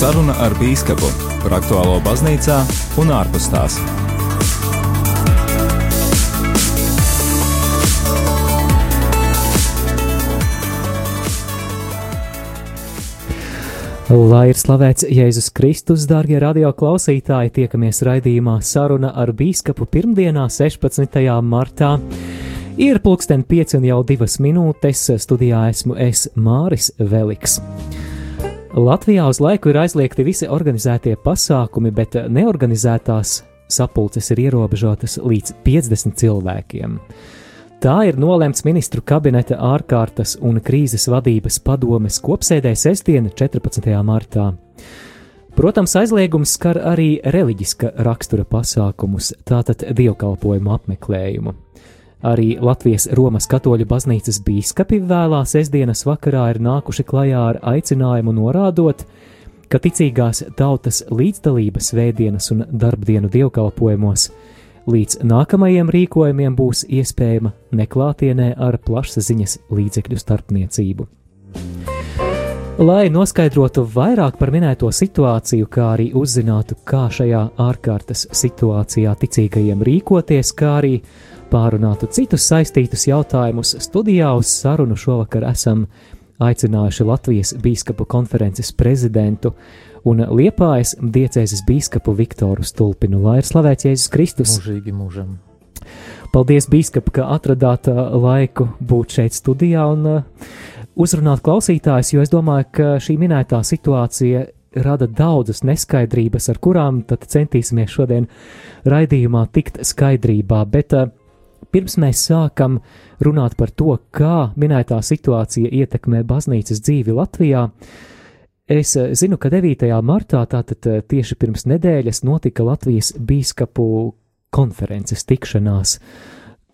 Saruna ar Bīskapu par aktuālo baznīcā un ārpus tās. Lai ir slavēts Jēzus Kristus, darbie radio klausītāji, tiekamies raidījumā Saruna ar Bīskapu pirmdienā, 16. martā. Ir pulksten 5 un jau 2 minūtes, studijā esmu es Māris Veliks. Latvijā uz laiku ir aizliegti visi organizētie pasākumi, bet neorganizētās sapulces ir ierobežotas līdz 50 cilvēkiem. Tā ir nolemts ministru kabineta ārkārtas un krīzes vadības padomes kopsēdē sestdiena, 14. martā. Protams, aizliegums skar arī reliģiska rakstura pasākumus, tātad dievkalpojumu apmeklējumu. Arī Latvijas Romas katoļu baznīcas bīskapi vēlā sestdienas vakarā ir nākuši klajā ar aicinājumu norādot, ka ticīgās tautas līdzdalības svētdienas un darbdienu dievkalpojumos līdz nākamajiem rīkojumiem būs iespējama neklātienē ar plašsaziņas līdzekļu starpniecību. Lai noskaidrotu vairāk par minēto situāciju, kā arī uzzinātu, kā šajā ārkārtas situācijā ticīgajiem rīkoties, kā arī pārunātu citus saistītus jautājumus, studijā uz sarunu šovakar esam aicinājuši Latvijas Bīskapu konferences prezidentu un Liepājas diecēzes bīskapu Viktoru Stulpinu. Lai ir slavēts Jēzus Kristus! Mūžīgi mūžam! Paldies, Bīskap, ka atradāt uh, laiku būt šeit studijā un uh, uzrunāt klausītājus, jo es domāju, ka šī minētā situācija rada daudzas neskaidrības, ar kurām tad centīsimies šodien raidījumā tikt skaidrībā. Bet uh, pirms mēs sākam runāt par to, kā minētā situācija ietekmē baznīcas dzīvi Latvijā, es eh, zinu, ka 9. martā, tātad eh, tieši pirms nedēļas, notika Latvijas bīskapu konferences tikšanās.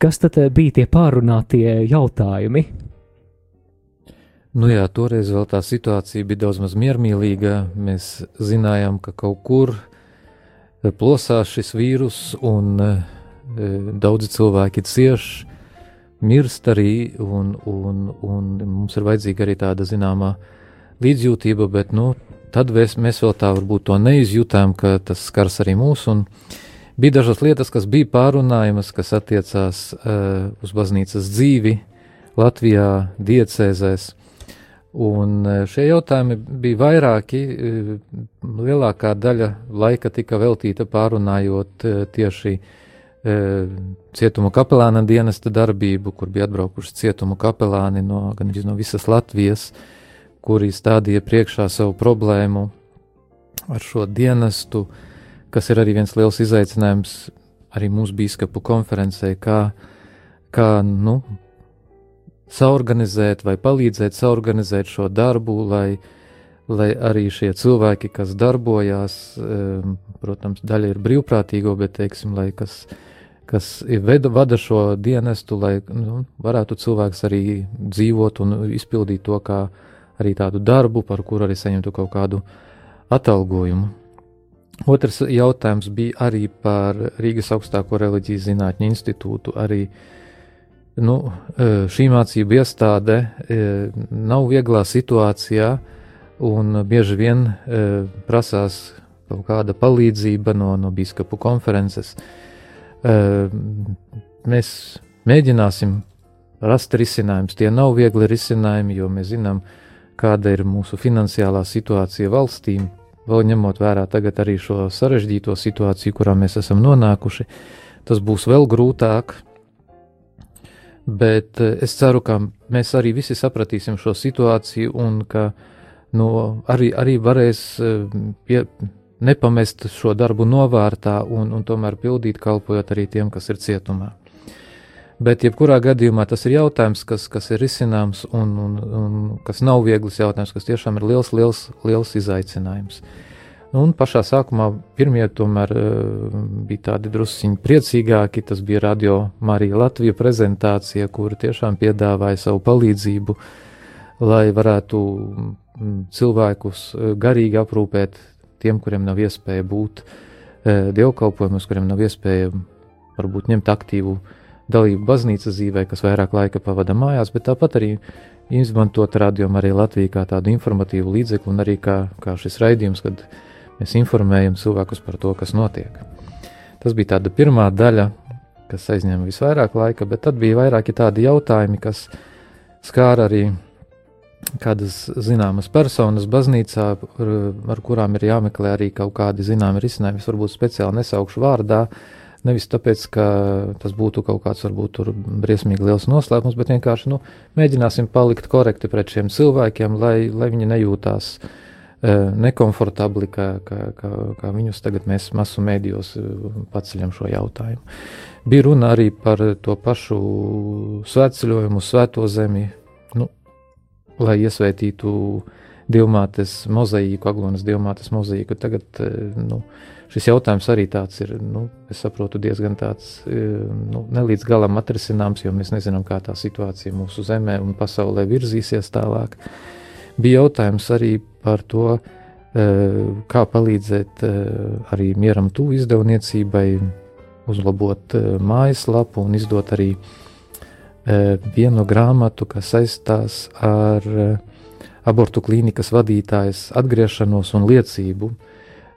Kas tad eh, bija tie pārunātie jautājumi? Nu jā, toreiz vēl tā situācija bija daudz maz miermīlīga. Mēs zinājām, ka kaut kur plosās šis vīrus, un E, daudzi cilvēki cieš, mirst arī, un, un, un mums ir vajadzīga arī tāda zināmā līdzjūtība, bet nu, tad mēs, mēs vēl tā varbūt to neizjūtām, ka tas skars arī mūs. Bija dažas lietas, kas bija pārunājamas, kas attiecās uh, uz baznīcas dzīvi Latvijā, diecēzēs. Un e, šie jautājumi bija vairāki. Lielākā daļa laika tika veltīta pārunājot tieši cietuma kapelāna dienesta darbību, kur bija atbraukuši cietuma kapelāni no, gan no visas Latvijas, kuri stādīja priekšā savu problēmu ar šo dienestu, kas ir arī viens liels izaicinājums arī mūsu biskupu konferencē, kā, kā nu, saorganizēt vai palīdzēt saorganizēt šo darbu, lai, lai arī šie cilvēki, kas darbojās, e, protams, daļa ir brīvprātīgo, bet, teiksim, lai kas kas veda, vada šo dienestu, lai nu, varētu cilvēks arī dzīvot un izpildīt to kā arī tādu darbu, par kuru arī saņemtu kaut kādu atalgojumu. Otrs jautājums bija arī par Rīgas augstāko reliģijas zinātņu institūtu. Arī nu, e, šī mācība iestāde e, nav vieglā situācijā, un bieži vien e, prasās kaut kāda palīdzība no, no biskupu konferences. Uh, mēs mēģināsim rast risinājumus. Tie nav viegli risinājumi, jo mēs zinām, kāda ir mūsu finansiālā situācija valstīm, vēl ņemot vērā tagad arī šo sarežģīto situāciju, kurā mēs esam nonākuši. Tas būs vēl grūtāk, bet es ceru, ka mēs arī visi sapratīsim šo situāciju un ka nu, arī, arī varēs pie, nepamest šo darbu novārtā un, un tomēr pildīt, kalpojot arī tiem, kas ir cietumā. Bet, jebkurā gadījumā, tas ir jautājums, kas, kas ir risināms un, un, un kas nav viegls jautājums, kas tiešām ir liels, liels, liels izaicinājums. Un pašā sākumā pirmie tomēr uh, bija tādi drusciņi priecīgāki. Tas bija Radio Marija Latvija prezentācija, kur tiešām piedāvāja savu palīdzību, lai varētu cilvēkus eh, garīgi aprūpēt tiem, kuriem nav iespēja būt e, dievkalpojumos, kuriem nav iespēja varbūt ņemt aktīvu dalību baznīcas dzīvē, kas vairāk laika pavada mājās, bet tāpat arī izmantot radiomu arī Latviju kā tādu informatīvu līdzekli un arī kā, kā šis raidījums, kad mēs informējam cilvēkus par to, kas notiek. Tas bija tāda pirmā daļa, kas aizņēma visvairāk laika, bet tad bija vairāki tādi jautājumi, kas skāra arī kādas zināmas personas baznīcā, ar, ar kurām ir jāmeklē arī kaut kādi zināmi risinājumi. Es varbūt speciāli nesaukšu vārdā, nevis tāpēc, ka tas būtu kaut kāds varbūt briesmīgi liels noslēpums, bet vienkārši nu, mēģināsim palikt korekti pret šiem cilvēkiem, lai, lai viņi nejūtās uh, nekomfortabli, kā, kā, kā, kā viņus tagad mēs masu mēdījos paceļam šo jautājumu. Bija runa arī par to pašu svētceļojumu, svēto zemi, nu, lai iesvētītu divmātes mozaīku, aglonas divmātes mozaīku. Tagad nu, šis jautājums arī tāds ir, nu, es saprotu, diezgan tāds nu, nelīdz galam atrisināms, jo mēs nezinām, kā tā situācija mūsu zemē un pasaulē virzīsies tālāk. Bija jautājums arī par to, kā palīdzēt arī mieram tuvu izdevniecībai, uzlabot mājaslapu un izdot arī uh, Eh, vienu grāmatu, kas saistās ar eh, abortu klīnikas vadītājas atgriešanos un liecību.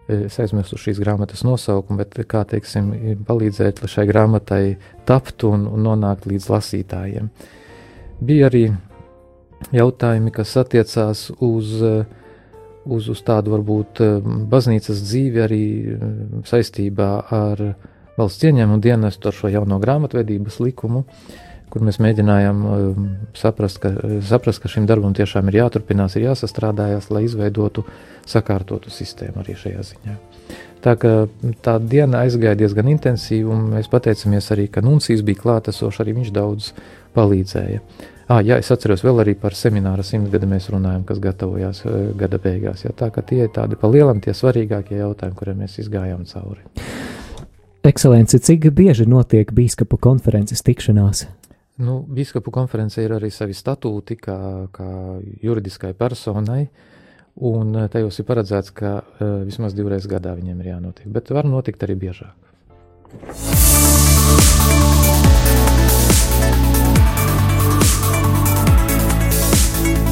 Eh, es aizmirsu šīs grāmatas nosaukumu, bet kā teiksim, palīdzēt, lai šai grāmatai taptu un, un nonākt līdz lasītājiem. Bija arī jautājumi, kas attiecās uz, uz, uz tādu varbūt baznīcas dzīvi arī saistībā ar valsts ieņēmumu dienestu ar šo jauno grāmatvedības likumu. Uh, kur mēs mēģinājām um, saprast ka, saprast, ka šim darbam tiešām ir jāturpinās, ir jāsastrādājas, lai izveidotu sakārtotu sistēmu arī šajā ziņā. Tā kā tā diena aizgāja diezgan intensīvi, un mēs pateicamies arī, ka Nuncijas bija klātesošs, arī viņš daudz palīdzēja. Ah, jā, es atceros vēl arī par semināru simtgadu mēs runājam, kas gatavojās uh, gada beigās. Jā, tā kā tie ir tādi pa lielam tie svarīgākie jautājumi, kuriem mēs izgājām cauri. Ekscelence, cik bieži notiek bīskapu konferences tikšanās? Nu, Bīskapu konferencē ir arī savi statūti kā, kā juridiskai personai, un eh, tajos ir paredzēts, ka uh, vismaz divreiz gadā viņiem ir jānotiek, bet var notikt arī biežāk.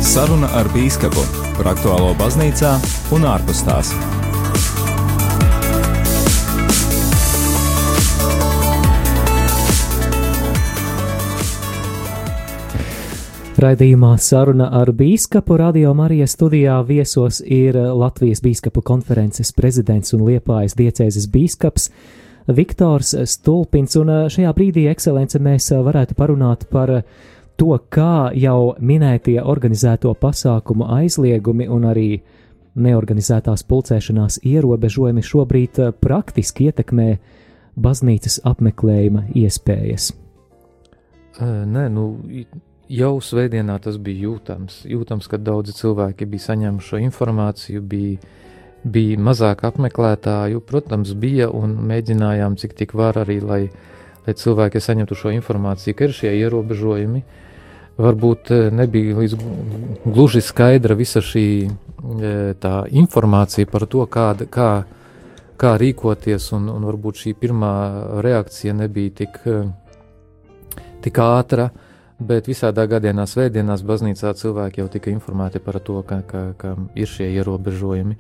Saruna ar Bīskapu par aktuālo baznīcā un ārpus tās. Raidījumā saruna ar bīskapu Radio Marijas studijā viesos ir Latvijas bīskapu konferences prezidents un Liepājas diecēzes bīskaps Viktors Stulpins, un šajā brīdī, ekscelence, mēs varētu parunāt par to, kā jau minētie organizēto pasākumu aizliegumi un arī neorganizētās pulcēšanās ierobežojumi šobrīd praktiski ietekmē baznīcas apmeklējuma iespējas. Nē, nu, jau svētdienā tas bija jūtams. Jūtams, ka daudzi cilvēki bija saņēmuši šo informāciju, bija, bija mazāk apmeklētāju, protams, bija un mēģinājām, cik tik var arī, lai, lai cilvēki saņemtu šo informāciju, ka ir šie ierobežojumi. Varbūt eh, nebija līdz gluži skaidra visa šī eh, tā informācija par to, kāda, kā, kā rīkoties, un, un varbūt šī pirmā reakcija nebija tik, eh, tik ātra. Uh, Bet visādā gadienā, svētdienās, baznīcā cilvēki jau tika informēti par to, ka, ka, ka ir šie ierobežojumi.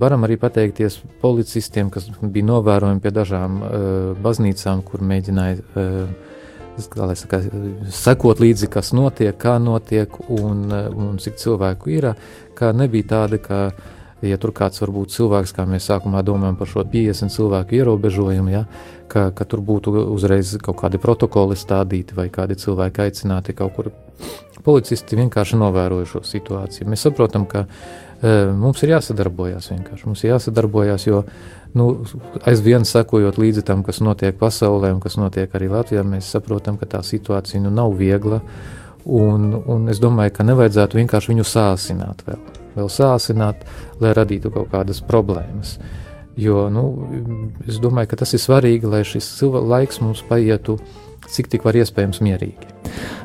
Varam arī pateikties policistiem, kas bija novērojami pie dažām baznīcām, kur mēģināja saka, sekot līdzi, kas notiek, kā notiek un, un cik cilvēku ir. Kā nebija tāda, ka ja tur kāds varbūt cilvēks, kā mēs sākumā domājam par šo 50 cilvēku ierobežojumu, ja, ka, ka tur būtu uzreiz kaut kādi protokoli stādīti vai kādi cilvēki aicināti kaut kur. Policisti vienkārši novēroja šo situāciju. Mēs saprotam, ka e, mums ir jāsadarbojas vienkārši. Mums ir jāsadarbojas, jo nu, aizvien sekojot līdzi tam, kas notiek pasaulē un kas notiek arī Latvijā, mēs saprotam, ka tā situācija nu, nav viegla. Un, un es domāju, ka nevajadzētu vienkārši viņu sāsināt vēl, vēl sāsināt, lai radītu kaut kādas problēmas. Jo nu, es domāju, ka tas ir svarīgi, lai šis laiks mums paietu cik tik var iespējams mierīgi.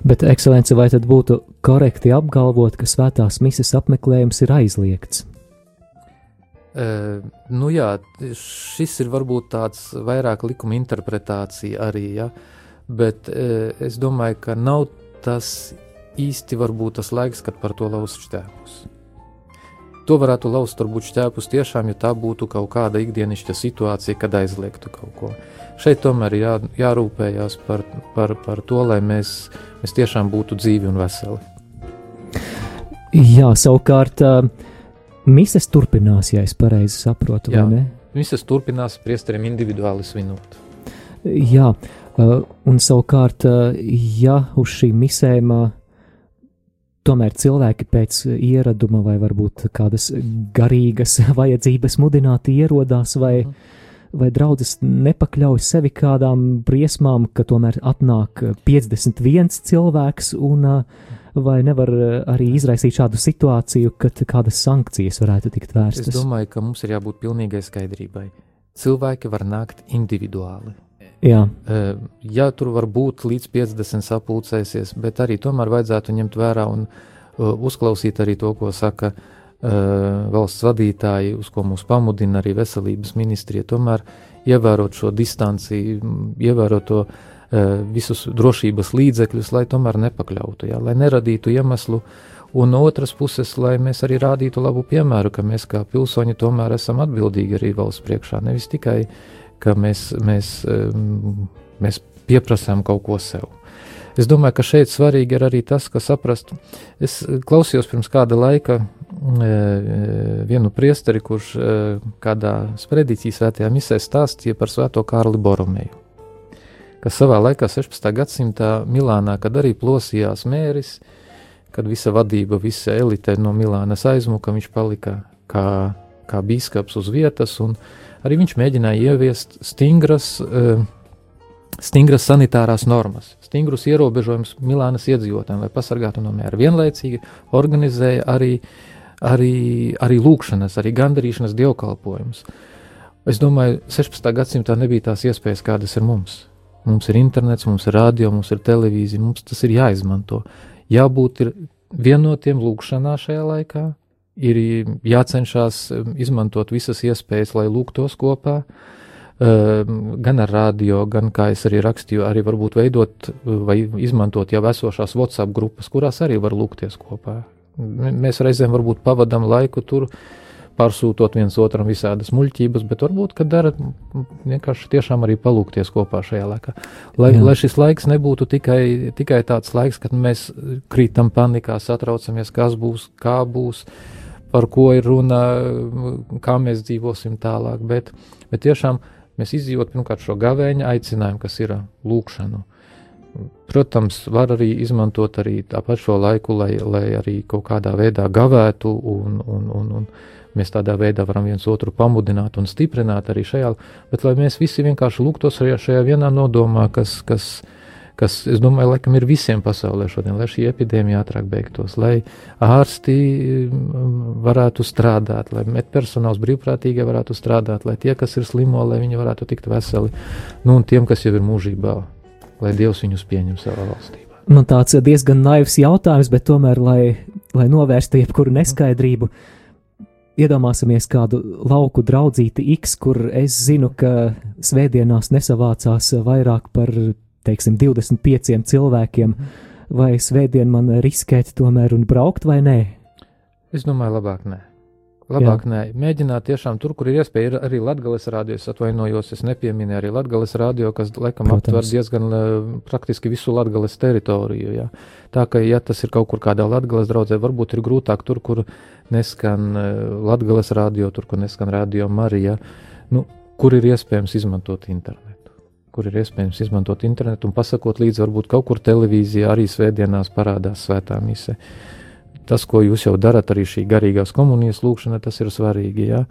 Bet, ekscelence, vai tad būtu korekti apgalvot, ka svētās mises apmeklējums ir aizliegts? Uh, nu jā, šis ir varbūt tāds vairāk likuma interpretācija arī, ja, bet e, es domāju, ka nav tas īsti varbūt tas laiks, kad par to laust šķēpus. To varētu laust varbūt šķēpus tiešām, ja tā būtu kaut kāda ikdienišķa situācija, kad aizliegtu kaut ko. Šeit tomēr ir jā, jārūpējās par, par, par to, lai mēs, mēs tiešām būtu dzīvi un veseli. Jā, savukārt, mises turpinās, ja es pareizi saprotu, Jā, vai ne? Mises turpinās priesteriem individuāli svinot. Jā, un savukārt, ja uz šīm misēm tomēr cilvēki pēc ieraduma vai varbūt kādas garīgas vajadzības mudināti ierodās vai, mm. vai draudzes nepakļauj sevi kādām briesmām, ka tomēr atnāk 51 cilvēks un vai nevar arī izraisīt šādu situāciju, kad kādas sankcijas varētu tikt vērstas? Es domāju, ka mums ir jābūt pilnīgai skaidrībai. Cilvēki var nākt individuāli. Jā. Ja tur var būt līdz 50 sapulcēsies, bet arī tomēr vajadzētu ņemt vērā un uzklausīt arī to, ko saka valsts vadītāji, uz ko mūs pamudina arī veselības ministrija. Tomēr ievērot šo distanci, ievērot to visus drošības līdzekļus, lai tomēr nepakļautu, jā, lai neradītu iemeslu Un no otras puses, lai mēs arī rādītu labu piemēru, ka mēs kā pilsoņi tomēr esam atbildīgi arī valsts priekšā. Nevis tikai ka mēs, mēs, mēs pieprasām kaut ko sev. Es domāju, ka šeit svarīgi ir arī tas, ka saprastu. Es klausījos pirms kāda laika e, e, vienu priesteri, kurš e, kādā sprediķī svētajā misē stāstīja par svēto Kārli Boromēju, kas savā laikā 16. gadsimtā Milānā, kad arī plosījās mēris, kad visa vadība, visa elite no Milānas aizmuka, viņš palika kā, kā bīskaps uz vietas un viņa arī viņš mēģināja ieviest stingras, eh, stingras sanitārās normas, stingrus ierobežojumus Milānas iedzīvotājiem, lai pasargātu no mēra. Vienlaicīgi organizēja arī, arī, arī lūkšanas, arī gandarīšanas dievkalpojumus. Es domāju, 16. gadsimtā nebija tās iespējas, kādas ir mums. Mums ir internets, mums ir radio, mums ir televīzija, mums tas ir jāizmanto. Jābūt vienotiem lūkšanā šajā laikā, ir jācenšas um, izmantot visas iespējas, lai lūgtos kopā, um, gan ar radio, gan, kā es arī rakstīju, arī varbūt veidot uh, vai izmantot jau esošās WhatsApp grupas, kurās arī var lūgties kopā. Mēs reizēm varbūt pavadām laiku tur, pārsūtot viens otram visādas muļķības, bet varbūt, ka dara vienkārši tiešām arī palūkties kopā šajā laikā. Lai, Jā. lai šis laiks nebūtu tikai, tikai tāds laiks, kad mēs krītam panikā, satraucamies, kas būs, kā būs, uh, par ko ir runa, kā mēs dzīvosim tālāk. Bet, bet tiešām mēs izdzīvot pirmkārt šo gavēņa aicinājumu, kas ir lūkšanu. Protams, var arī izmantot arī tāpat šo laiku, lai, lai arī kaut kādā veidā gavētu, un, un, un, un mēs tādā veidā varam viens otru pamudināt un stiprināt arī šajā, bet lai mēs visi vienkārši lūgtos šajā, šajā vienā nodomā, kas, kas, kas, es domāju, laikam ir visiem pasaulē šodien, lai šī epidēmija ātrāk beigtos, lai ārsti mm, varētu strādāt, lai medpersonāls brīvprātīgie varētu strādāt, lai tie, kas ir slimo, lai viņi varētu tikt veseli, nu un tiem, kas jau ir mūžībā, lai Dievs viņus pieņem savā valstībā. Man tāds diezgan naivs jautājums, bet tomēr, lai, lai novērstu jebkuru neskaidrību, iedomāsimies kādu lauku draudzīti X, kur es zinu, ka svētdienās nesavācās vairāk par teiksim, 25 cilvēkiem, vai svētdien man riskēt tomēr un braukt vai nē? Es domāju, labāk nē. Labāk Jā. nē, mēģināt tiešām tur, kur ir iespēja, ir arī Latvijas rādio. Es atvainojos, es nepieminēju arī Latvijas rādio, kas, laikam, Protams. aptver diezgan praktiski visu Latvijas teritoriju. Jā. Tā ka, ja tas ir kaut kur kādā Latvijas draudzē, varbūt ir grūtāk tur, kur neskan Latvijas rādio, tur, kur neskan radio Marija, nu, kur ir iespējams izmantot internetu kur ir iespējams izmantot internetu un pasakot līdzi, varbūt kaut kur televīzijā arī svētdienās parādās svētā mise. Tas, ko jūs jau darat, arī šī garīgās komunijas lūkšana, tas ir svarīgi. Ja?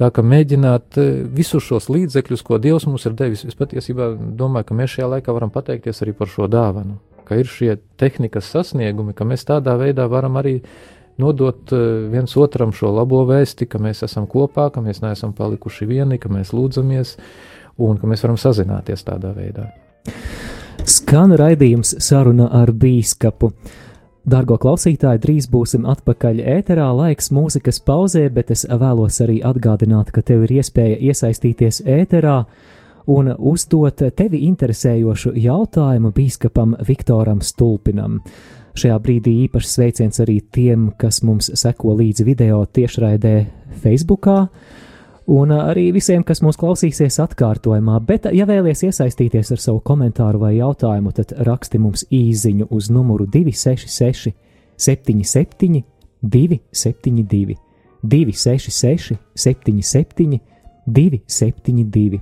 Tā kā mēģināt eh, visus šos līdzekļus, ko Dievs mums ir devis, es patiesībā domāju, ka mēs šajā laikā varam pateikties arī par šo dāvanu, ka ir šie tehnikas sasniegumi, ka mēs tādā veidā varam arī nodot eh, viens otram šo labo vēsti, ka mēs esam kopā, ka mēs neesam palikuši vieni, ka mēs lūdzamies, uh, un ka mēs varam sazināties tādā veidā. Skan raidījums saruna ar bīskapu. Dargo klausītāji, drīz būsim atpakaļ ēterā, laiks mūzikas pauzē, bet es vēlos arī atgādināt, ka tev ir iespēja iesaistīties ēterā un uzdot tevi interesējošu jautājumu bīskapam Viktoram Stulpinam. Šajā brīdī īpašs sveiciens arī tiem, kas mums seko līdzi video tiešraidē Facebookā, un arī visiem, kas mūs klausīsies atkārtojumā. Bet, ja vēlaties iesaistīties ar savu komentāru vai jautājumu, tad raksti mums īsiņu uz numuru 266, 77, 272, 266, 77, 272.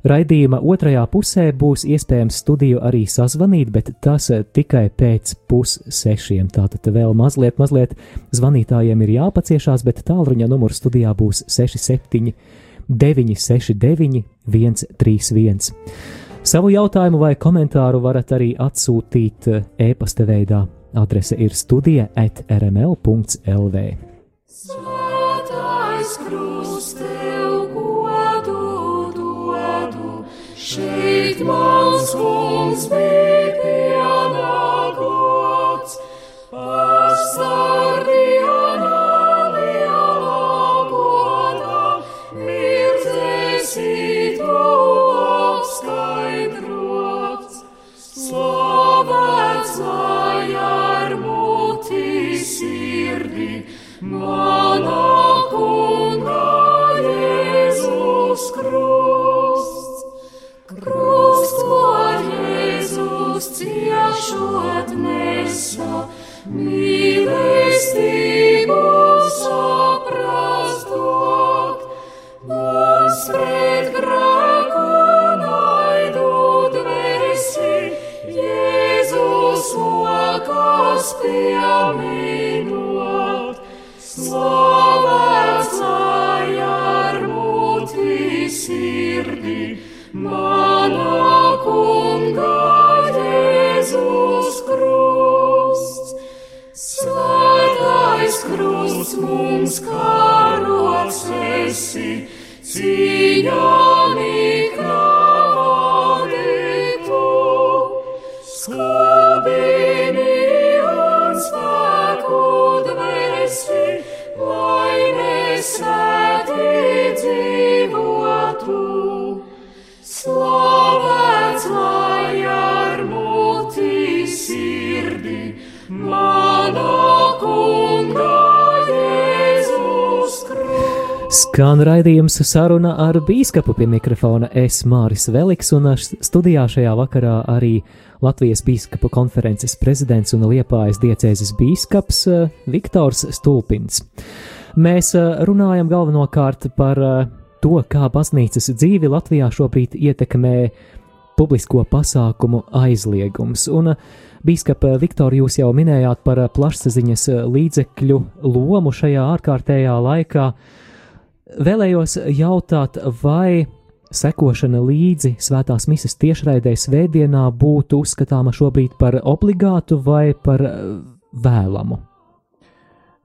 Raidījuma otrajā pusē būs iespējams studiju arī sazvanīt, bet tas tikai pēc pussešiem. Tātad vēl mazliet, mazliet zvanītājiem ir jāpaciešās, bet tālruņa numurs studijā būs 67 969 131. Savu jautājumu vai komentāru varat arī atsūtīt e-pasta veidā. Adrese ir studija at rml.lv. Svētais Šeit mans kungs bija pienākots, pastārdījānā lielā godā, mirdzēsī to apskaidrots, slavēts lai ar muti sirdi, manā kunga Jēzus Krust. Ciešot nesa, mīlestību saprast dot, mums pret grēku naidu dvēsi, Jēzus lokas pieminot, slavēts ar muti sirdi. Mana kunga Jēzus krusts, svētais krusts mums karots esi, cīņā niknavādītu, skubini Skan raidījums saruna ar bīskapu pie mikrofona es Māris Veliks un studijā šajā vakarā arī Latvijas bīskapu konferences prezidents un Liepājas diecēzes bīskaps Viktors Stulpins. Mēs runājam galvenokārt par to, kā baznīcas dzīvi Latvijā šobrīd ietekmē publisko pasākumu aizliegums. Un, Bīskapa Viktor, jūs jau minējāt par plašsaziņas līdzekļu lomu šajā ārkārtējā laikā. Vēlējos jautāt, vai sekošana līdzi svētās misijas tiešraidē svētdienā būtu uzskatāma šobrīd par obligātu vai par vēlamu?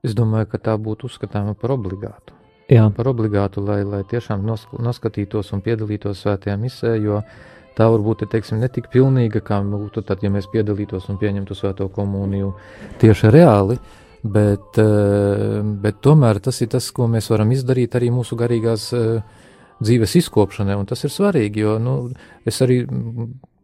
Es domāju, ka tā būtu uzskatāma par obligātu. Jā. par obligātu, lai, lai tiešām noskatītos un piedalītos svētajā misē, jo tā varbūt ir teiksim, ne tik pilnīga, kā būtu tad, ja mēs piedalītos un pieņemtu svēto komuniju tieši reāli. Bet, eh, bet tomēr tas ir tas, ko mēs varam izdarīt arī mūsu garīgās eh, dzīves izkopšanai, un tas ir svarīgi, jo nu, es arī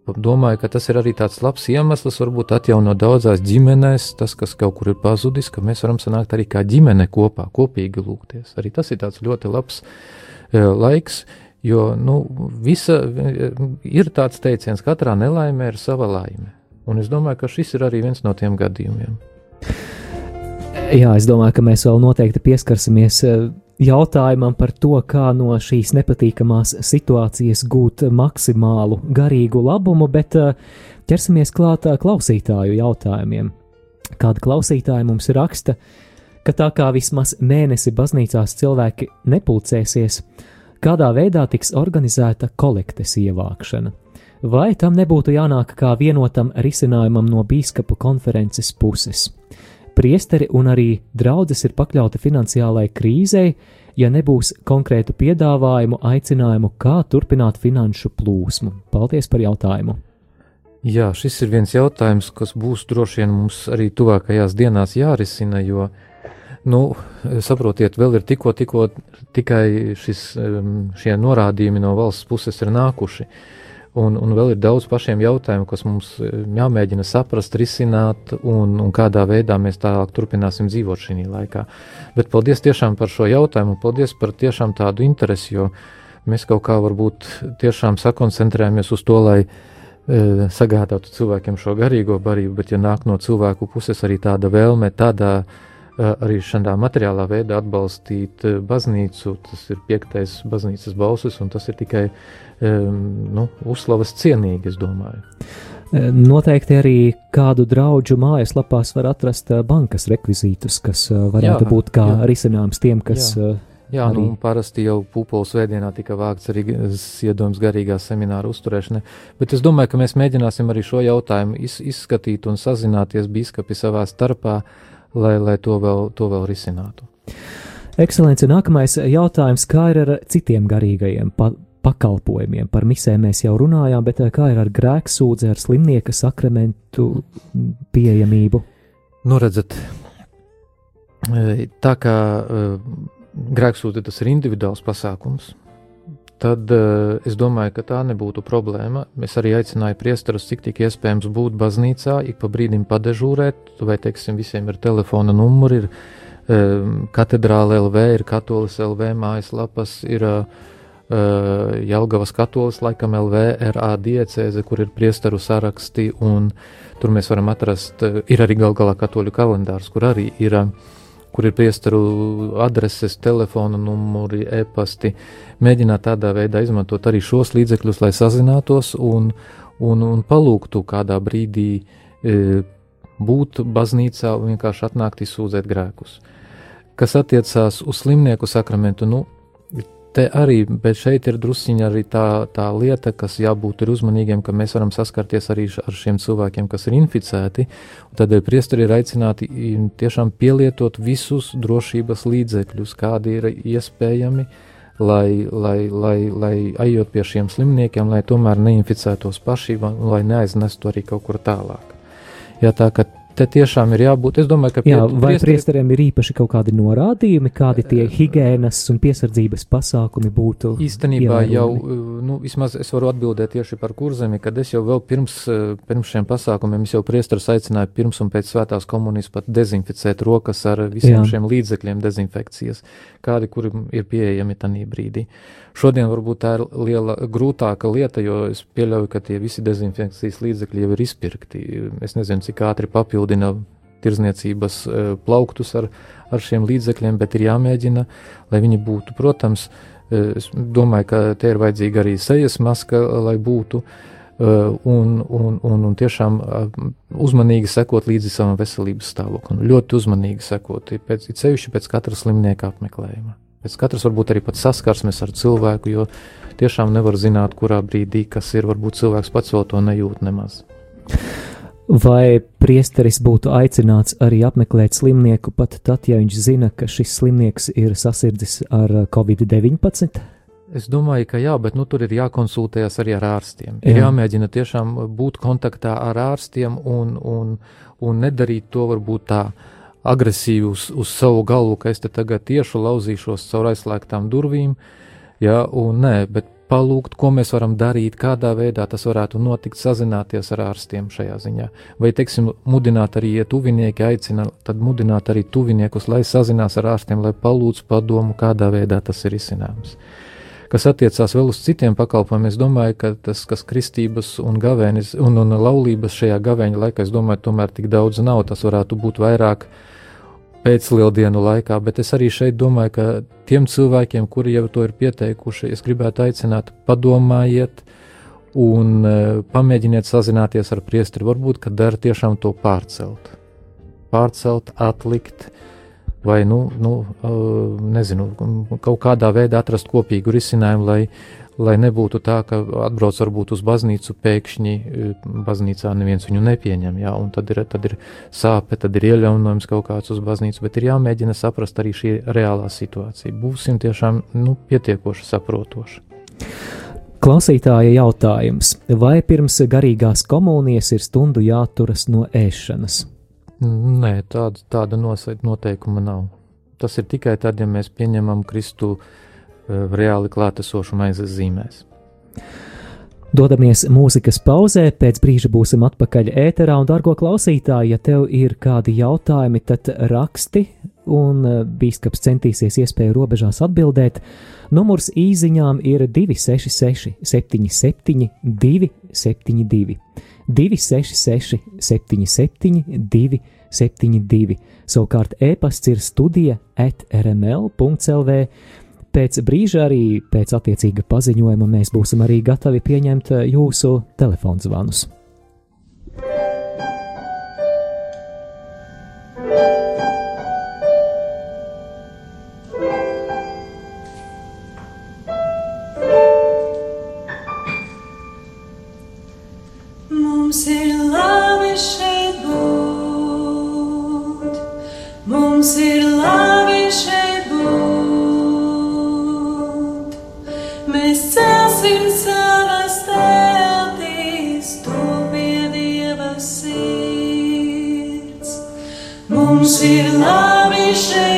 domāju, ka tas ir arī tāds labs iemesls, varbūt atjaunot daudzās ģimenēs, tas, kas kaut kur ir pazudis, ka mēs varam sanākt arī kā ģimene kopā, kopīgi lūgties. Arī tas ir tāds ļoti labs uh, laiks, jo nu, visa, ir tāds teiciens, katrā nelaimē ir sava laime. Un es domāju, ka šis ir arī viens no tiem gadījumiem. Jā, es domāju, ka mēs vēl noteikti pieskarsimies jautājumam par to, kā no šīs nepatīkamās situācijas gūt maksimālu garīgu labumu, bet eh, ķersimies klāt eh, klausītāju jautājumiem. Kāda klausītāja mums raksta, ka tā kā vismaz mēnesi baznīcās cilvēki nepulcēsies, kādā veidā tiks organizēta kolektes ievākšana? Vai tam nebūtu jānāk kā vienotam risinājumam no bīskapu konferences puses? Priesteri un arī draudzes ir pakļauti finansiālai krīzei, ja nebūs konkrētu piedāvājumu, aicinājumu, kā turpināt finanšu plūsmu. Paldies par jautājumu! Jā, šis ir viens jautājums, kas būs droši vien mums arī tuvākajās dienās jārisina, jo Nu, saprotiet, vēl ir tikko, tikko tikai šis, šie norādījumi no valsts puses ir nākuši. Un, un vēl ir daudz pašiem jautājumu, kas mums jāmēģina saprast, risināt, un, un kādā veidā mēs tālāk turpināsim dzīvot šī laikā. Bet paldies tiešām par šo jautājumu, paldies par tiešām tādu interesi, jo mēs kaut kā varbūt tiešām sakoncentrējamies uz to, lai e, sagādātu cilvēkiem šo garīgo barību, bet ja nāk no cilvēku puses arī tāda vēlme tādā veidā, arī šādā materiālā veidā atbalstīt baznīcu. Tas ir piektais baznīcas balsis, un tas ir tikai nu, uzslavas cienīgi, es domāju. Noteikti arī kādu draugu mājaslapās var atrast bankas rekvizītus, kas varētu jā, būt kā jā. risinājums tiem, kas. Jā. Jā, arī... nu, parasti jau pūpoles vēdienā tika vākts arī ziedojums garīgā semināra uzturēšanai, bet es domāju, ka mēs mēģināsim arī šo jautājumu iz, izskatīt un sazināties biskupi savā starpā, uh, lai, lai to, vēl, to vēl risinātu. Ekscelence, nākamais jautājums, kā ir ar citiem garīgajiem pa pakalpojumiem? Par misēm mēs jau runājām, bet kā ir ar grēksūdzi, ar slimnieka sakramentu pieejamību? Nu, redzat, tā kā grēksūdzi tas ir individuāls pasākums, tad uh, es domāju, ka tā nebūtu problēma. Es arī aicināju priesterus, cik tik iespējams būt baznīcā, ik pa brīdim padežūrēt, vai, teiksim, visiem ir telefona numuri, ir um, katedrāla LV, ir katolis LV mājaslapas, ir uh, Jelgavas katolis, laikam LV, RA diecēze, kur ir priesteru saraksti, un tur mēs varam atrast, ir arī gal galā katoļu kalendārs, kur arī ir uh, kur ir priesteru adreses, telefona numuri, e-pasti. Mēģināt tādā veidā izmantot arī šos līdzekļus, lai sazinātos un, un, un palūgtu kādā brīdī e, būt baznīcā un vienkārši atnākt izsūdzēt grēkus. Kas attiecās uz slimnieku sakramentu, nu, te arī, bet šeit ir drusciņā arī tā, tā lieta, kas jābūt uzmanīgiem, ka mēs varam saskarties arī ar šiem cilvēkiem, kas ir inficēti. Tādēļ priesteri ir aicināti tiešām pielietot visus drošības līdzekļus, kādi ir iespējami, lai, lai, lai, lai ejot pie šiem slimniekiem, lai tomēr neinficētos paši, lai neaiznestu arī kaut kur tālāk. Jā, tā Te tiešām ir jābūt. Es domāju, ka Jā, vai priesteri... priesteriem ir īpaši kaut kādi norādījumi, kādi tie higiēnas un piesardzības pasākumi būtu? Īstenībā ievērojami? jau, nu, vismaz es varu atbildēt tieši par kurzemi, kad es jau vēl pirms, pirms šiem pasākumiem, es jau priesterus aicināju pirms un pēc svētās komunijas pat dezinficēt rokas ar visiem Jā. šiem līdzekļiem dezinfekcijas, kādi, kuri ir pieejami tanī brīdī. Šodien varbūt tā ir liela grūtāka lieta, jo es pieļauju, ka tie visi dezinfekcijas līdzekļi jau ir izpirkti. Es nezinu, cik ātri papildināt papildina tirzniecības e, plauktus ar, ar šiem līdzekļiem, bet ir jāmēģina, lai viņi būtu, protams, e, es domāju, ka te ir vajadzīga arī sejas maska, lai būtu, e, un, un, un, un tiešām uzmanīgi sekot līdzi savam veselības stāvoklim. Ļoti uzmanīgi sekot, pēc, sevišķi pēc katra slimnieka apmeklējuma. Pēc katras varbūt arī saskarsmes ar cilvēku, jo tiešām nevar zināt, kurā brīdī kas ir, varbūt cilvēks pats vēl to nejūt nemaz. Vai priesteris būtu aicināts arī apmeklēt slimnieku pat tad, ja viņš zina, ka šis slimnieks ir sasirdzis ar covid-19? Es domāju, ka jā, bet nu, tur ir jākonsultējas arī ar ārstiem. Jā. Ir jāmēģina tiešām būt kontaktā ar ārstiem un, un, un nedarīt to varbūt tā agresīvi uz, uz savu galvu, ka es te tagad tieši lauzīšos caur aizslēgtām durvīm. Jā, un nē, bet palūgt, ko mēs varam darīt, kādā veidā tas varētu notikt, sazināties ar ārstiem šajā ziņā. Vai, teiksim, mudināt arī, ja tuvinieki aicina, tad mudināt arī tuviniekus, lai sazinās ar ārstiem, lai palūdz padomu, kādā veidā tas ir izcināms. Kas attiecās vēl uz citiem pakalpojumiem, es domāju, ka tas, kas kristības un, gavēnis, un, un laulības šajā gavēņa laikā, es domāju, tomēr tik daudz nav, tas varētu būt vairāk uh, pēclieldienu laikā, bet es arī šeit domāju, ka tiem cilvēkiem, kuri jau to ir pieteikuši, es gribētu aicināt, padomājiet un uh, pamēģiniet sazināties ar priesteri. Varbūt, ka der tiešām to pārcelt. Pārcelt, atlikt, vai, nu, nu uh, nezinu, kaut kādā veidā atrast kopīgu risinājumu, lai lai nebūtu tā, ka atbrauc varbūt uz baznīcu, pēkšņi e, baznīcā neviens viņu nepieņem, jā, un tad ir, tad ir sāpe, tad ir ieļaunojums kaut kāds uz baznīcu, bet ir jāmēģina saprast arī šī reālā situācija. Būsim tiešām, nu, pietiekoši saprotoši. Klausītāja jautājums, vai pirms garīgās komunijas ir stundu jāturas no ēšanas? Nē, tāda, tāda noteikuma nav. tas ir tikai tad, ja mēs pieņemam Kristu reāli klātesošu maizes zīmēs. Dodamies mūzikas pauzē, pēc brīža būsim atpakaļ ēterā, un, dārgo klausītāji, ja tev ir kādi jautājumi, tad raksti, un bīskaps centīsies iespēju robežās atbildēt. Numurs īsiņām ir 266, 77, 272, 266, 77, 272. Savukārt e-pasts ir studija at rml.clv. Pēc brīža, arī pēc attiecīga paziņojuma, mēs būsim arī gatavi pieņemt jūsu telefonu Silamishim.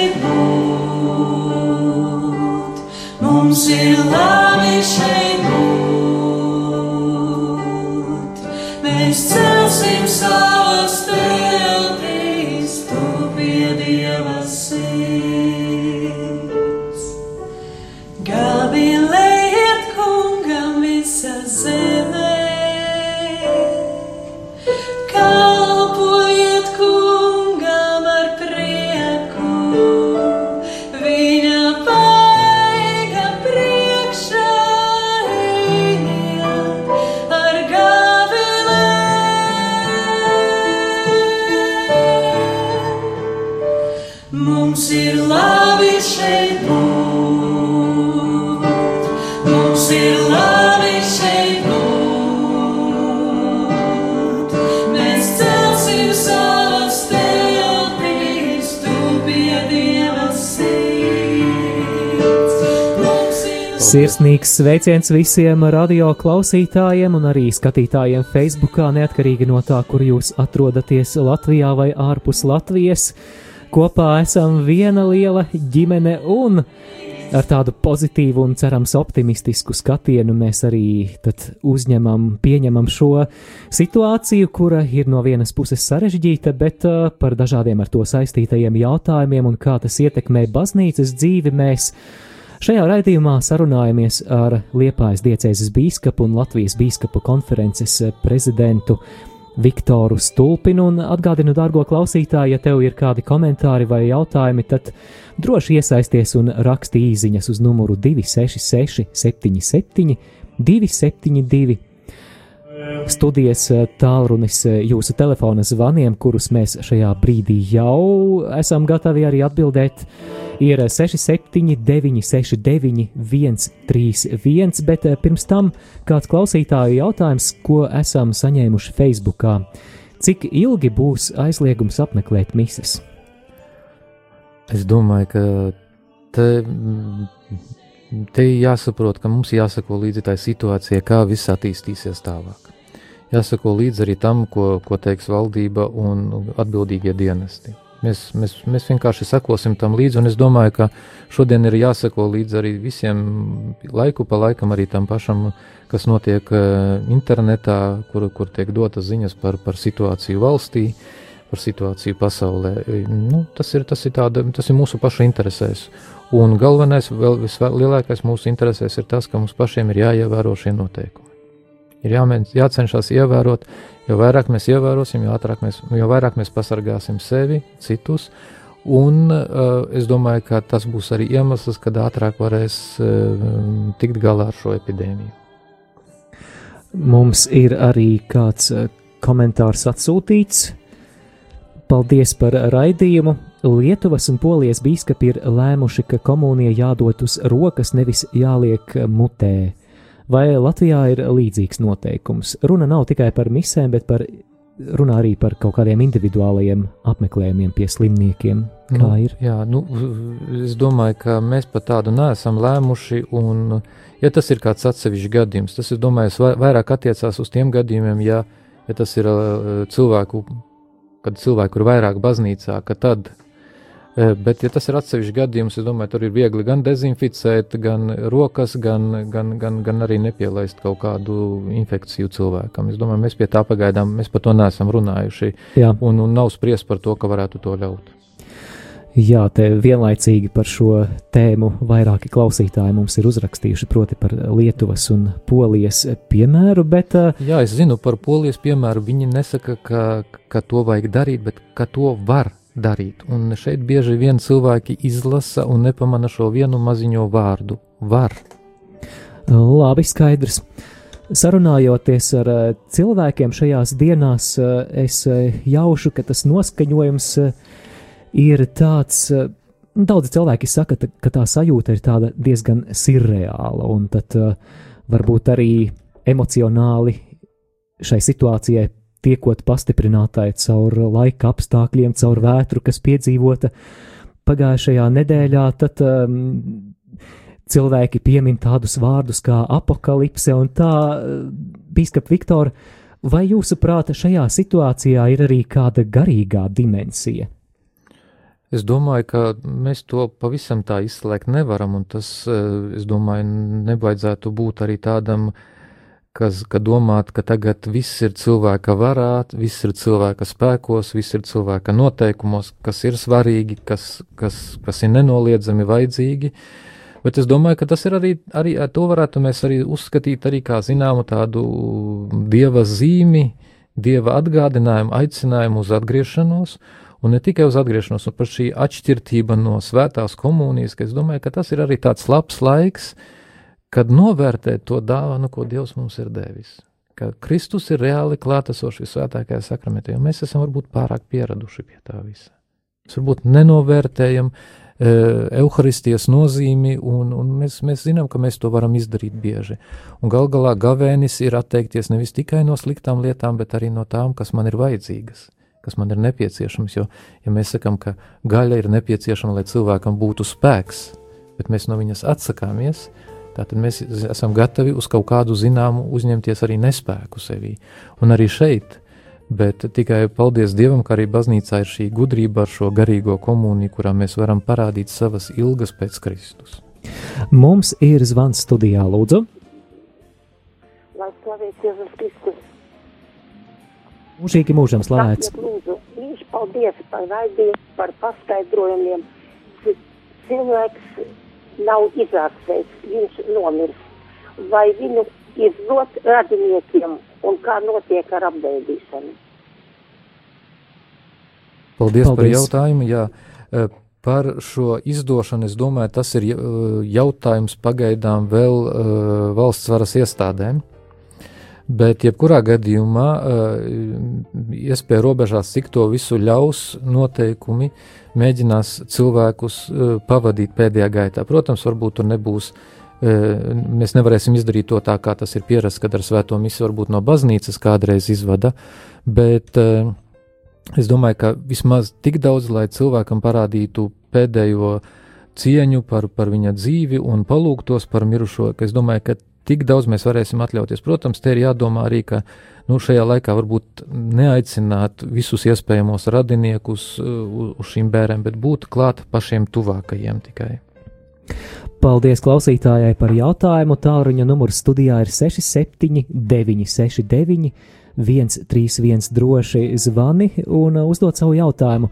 Sirsnīgs sveiciens visiem radio klausītājiem un arī skatītājiem Facebook, neatkarīgi no tā, kur jūs atrodaties Latvijā vai ārpus Latvijas. Kopā esam viena liela ģimene un ar tādu pozitīvu un cerams optimistisku skatienu mēs arī uzņemam, pieņemam šo situāciju, kura ir no vienas puses sarežģīta, bet uh, par dažādiem ar to saistītajiem jautājumiem un kā tas ietekmē baznīcas dzīvi mēs Šajā raidījumā sarunājamies ar Liepājas diecēzes bīskapu un Latvijas bīskapu konferences prezidentu Viktoru Stulpinu. Un atgādinu, dārgo klausītāju, ja tev ir kādi komentāri vai jautājumi, tad droši iesaisties un raksti īsiņas uz numuru 266 77 272 studijas tālrunis jūsu telefona zvaniem, kurus mēs šajā brīdī jau esam gatavi arī atbildēt ir 679, 69, 131, bet eh, pirms tam kāds klausītāju jautājums, ko esam saņēmuši Facebook. Cik ilgi būs aizliegums apmeklēt mises? Es domāju, ka te, te jāsaprot, ka mums jāsako līdzi tai situācijai, kā viss attīstīsies tālāk. Jāsako līdzi arī tam, ko, ko teiks valdība un atbildīgie dienesti. Mēs, mēs, mēs vienkārši sekosim tam līdzi, un es domāju, ka šodien ir jāseko līdzi arī visiem laiku pa laikam, arī tam pašam, kas notiek uh, internetā, kur, kur tiek dotas ziņas par, par situāciju valstī, par situāciju pasaulē. Nu, tas, ir, tas, ir tāda, tas ir mūsu pašu interesēs. Un galvenais, vēl vislielākais mūsu interesēs ir tas, ka mums pašiem ir jāievēro šie noteikumi. Ir jāmēģ, jācenšas ievērot, Jo vairāk mēs ievērosim, jo, mēs, jo vairāk mēs pasargāsim sevi, citus. Un uh, es domāju, ka tas būs arī iemesls, kad ātrāk varēs uh, tikt galā ar šo epidēmiju. Mums ir arī kāds uh, komentārs atsūtīts. Paldies par raidījumu! Lietuvas un Polijas biskupi ir lēmuši, ka komunija jādod uz rokas, nevis jāliek mutē. Vai Latvijā ir līdzīgs noteikums? Runa nav tikai par misēm, bet par, runā arī par kaut kādiem individuāliem apmeklējumiem pie slimniekiem. Kā nu, ir? Jā, nu, es domāju, ka mēs pat tādu neesam lēmuši. Un, ja tas ir kāds atsevišķs gadījums, tas, domāju, vairāk attiecās uz tiem gadījumiem, ja, ja tas ir cilvēku, kad cilvēku ir vairāk baznīcā, ka tad Bet, ja tas ir atsevišķs gadījums, es domāju, tur ir viegli gan dezinficēt, gan rokas, gan, gan, gan, gan arī nepielaist kaut kādu infekciju cilvēkam. Es domāju, mēs pie tā pagaidām, mēs par to neesam runājuši. Jā. Un, un nav spriest par to, ka varētu to ļaut. Jā, te vienlaicīgi par šo tēmu vairāki klausītāji mums ir uzrakstījuši, proti, par Lietuvas un Polijas piemēru. Bet, Jā, es zinu par Polijas piemēru. Viņi nesaka, ka, ka to vajag darīt, bet ka to var darīt. Un šeit bieži vien cilvēki izlasa un nepamana šo vienu maziņo vārdu - var. Labi, skaidrs. Sarunājoties ar eh, cilvēkiem šajās dienās, eh, es eh, jaušu, ka tas noskaņojums ir tāds. Daudzi cilvēki saka, ka tā sajūta ir diezgan surreāla, un tad varbūt arī emocionāli šai situācijai tiekot pastiprinātai caur laika apstākļiem, caur vētru, kas piedzīvota pagājušajā nedēļā, tad um, cilvēki piemin tādus vārdus kā apakalipse un tā, uh, Bīskap Viktor, vai jūsuprāt šajā situācijā ir arī kāda garīgā dimensija? Es domāju, ka mēs to pavisam tā izslēgt nevaram, un tas, uh, es domāju, nevajadzētu būt arī tādam uh, kas, ka domāt, ka tagad viss ir cilvēka varā, viss ir cilvēka spēkos, viss ir cilvēka noteikumos, kas ir svarīgi, kas, kas, kas ir nenoliedzami vajadzīgi. Bet es domāju, ka tas ir arī, arī to varētu mēs arī uzskatīt arī kā zināmu tādu dieva zīmi, dieva atgādinājumu, aicinājumu uz atgriešanos, un ne tikai uz atgriešanos, un par šī atšķirtība no svētās komunijas, ka es domāju, ka tas ir arī tāds labs laiks, uh, kad novērtēt to dāvanu, ko Dievs mums ir devis. Ka Kristus ir reāli klātesošs visvētākajā sakramentā, jo mēs esam varbūt pārāk pieraduši pie tā visa. Mēs varbūt nenovērtējam e, evaharistijas nozīmi, un, un mēs, mēs zinām, ka mēs to varam izdarīt bieži. Un gal galā gavēnis ir atteikties nevis tikai no sliktām lietām, bet arī no tām, kas man ir vajadzīgas, kas man ir nepieciešams. Jo, ja mēs sakam, ka gaļa ir nepieciešama, lai cilvēkam būtu spēks, bet mēs no viņas atsakāmies, Tātad mēs esam gatavi uz kaut kādu zināmu uzņemties arī nespēku sevī. Un arī šeit, bet tikai paldies Dievam, ka arī baznīcā ir šī gudrība ar šo garīgo komuniju, kurā mēs varam parādīt savas ilgas pēc Kristus. Mums ir zvans studijā, lūdzu. Lai slavēts Jēzus Kristus. Mūžīgi mūžam slavēts. Lūdzu, viņš paldies par raidījumu, par paskaidrojumiem. Cilvēks nav izārstēts, viņš nomirs. Vai viņu izdot radiniekiem un kā notiek ar apbēdīšanu? Paldies, Paldies. par jautājumu. Jā. E, par šo izdošanu es domāju, tas ir e, jautājums pagaidām vēl uh, valsts varas iestādēm. Bet, jebkurā gadījumā, uh, iespēja robežās, cik to visu ļaus noteikumi, mēģinās cilvēkus uh, pavadīt pēdējā gaitā. Protams, varbūt tur nebūs, uh, mēs nevarēsim izdarīt to tā, kā tas ir pierasts, kad ar svēto misiju varbūt no baznīcas kādreiz izvada, bet es domāju, ka vismaz tik daudz, lai cilvēkam parādītu pēdējo cieņu par, par viņa dzīvi un palūgtos par mirušo, ka es domāju, ka tik daudz mēs varēsim atļauties. Protams, te ir jādomā arī, ka nu, šajā laikā varbūt neaicināt visus iespējamos radiniekus uh, uz šīm bērēm, bet būt klāt pašiem tuvākajiem tikai. Paldies klausītājai par jautājumu. Tālruņa numurs studijā ir 67, 969, 131 droši zvani un uh, uzdot savu jautājumu.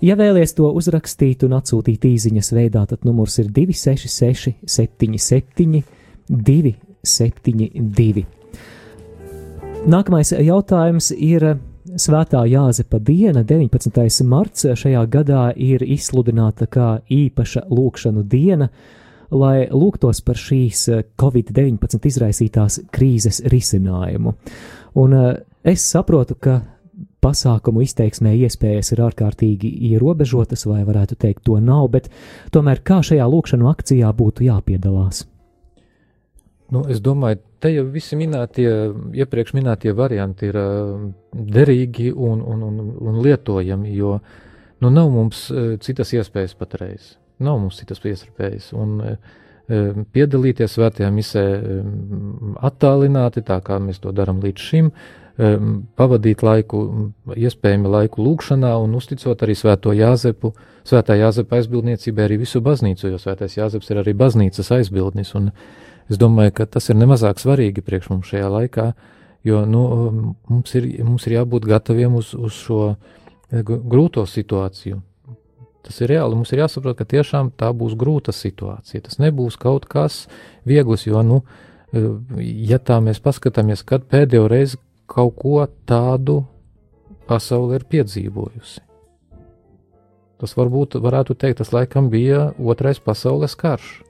Ja vēlaties to uzrakstīt un atsūtīt īsiņas veidā, tad numurs ir 266, 77, 272. Nākamais jautājums ir Svētā Jāzepa diena, 19. marts. Šajā gadā ir izsludināta kā īpaša lūkšanu diena, lai lūgtos par šīs Covid-19 izraisītās krīzes risinājumu. Un eh, es saprotu, ka pasākumu izteiksmē iespējas ir ārkārtīgi ierobežotas, vai varētu teikt, to nav, bet tomēr kā šajā lūkšanu akcijā būtu jāpiedalās? Nu, es domāju, te jau visi minētie, iepriekš minētie varianti ir uh, derīgi un, un, un, un lietojami, jo nu, nav mums uh, citas iespējas patreiz. Nav mums citas iespējas. Un, uh, piedalīties svētajā misē attālināti, tā kā mēs to darām līdz šim, pavadīt laiku, iespējami laiku lūkšanā un uzticot arī svēto Jāzepu, svētā Jāzepa aizbildniecībai arī visu baznīcu, jo svētais Jāzeps ir arī baznīcas aizbildnis, un es domāju, ka tas ir nemazāk svarīgi priekš mums šajā laikā, jo, nu, mums ir, mums ir jābūt gataviem uz, uz šo eh, grūto situāciju. Tas ir reāli. Mums ir jāsaprot, ka tiešām tā būs grūta situācija. Tas nebūs kaut kas viegls, jo, nu, eh, ja tā mēs paskatāmies, kad pēdējo reizi kaut ko tādu pasaule ir piedzīvojusi. Tas varbūt varētu teikt, tas laikam bija otrais pasaules karš.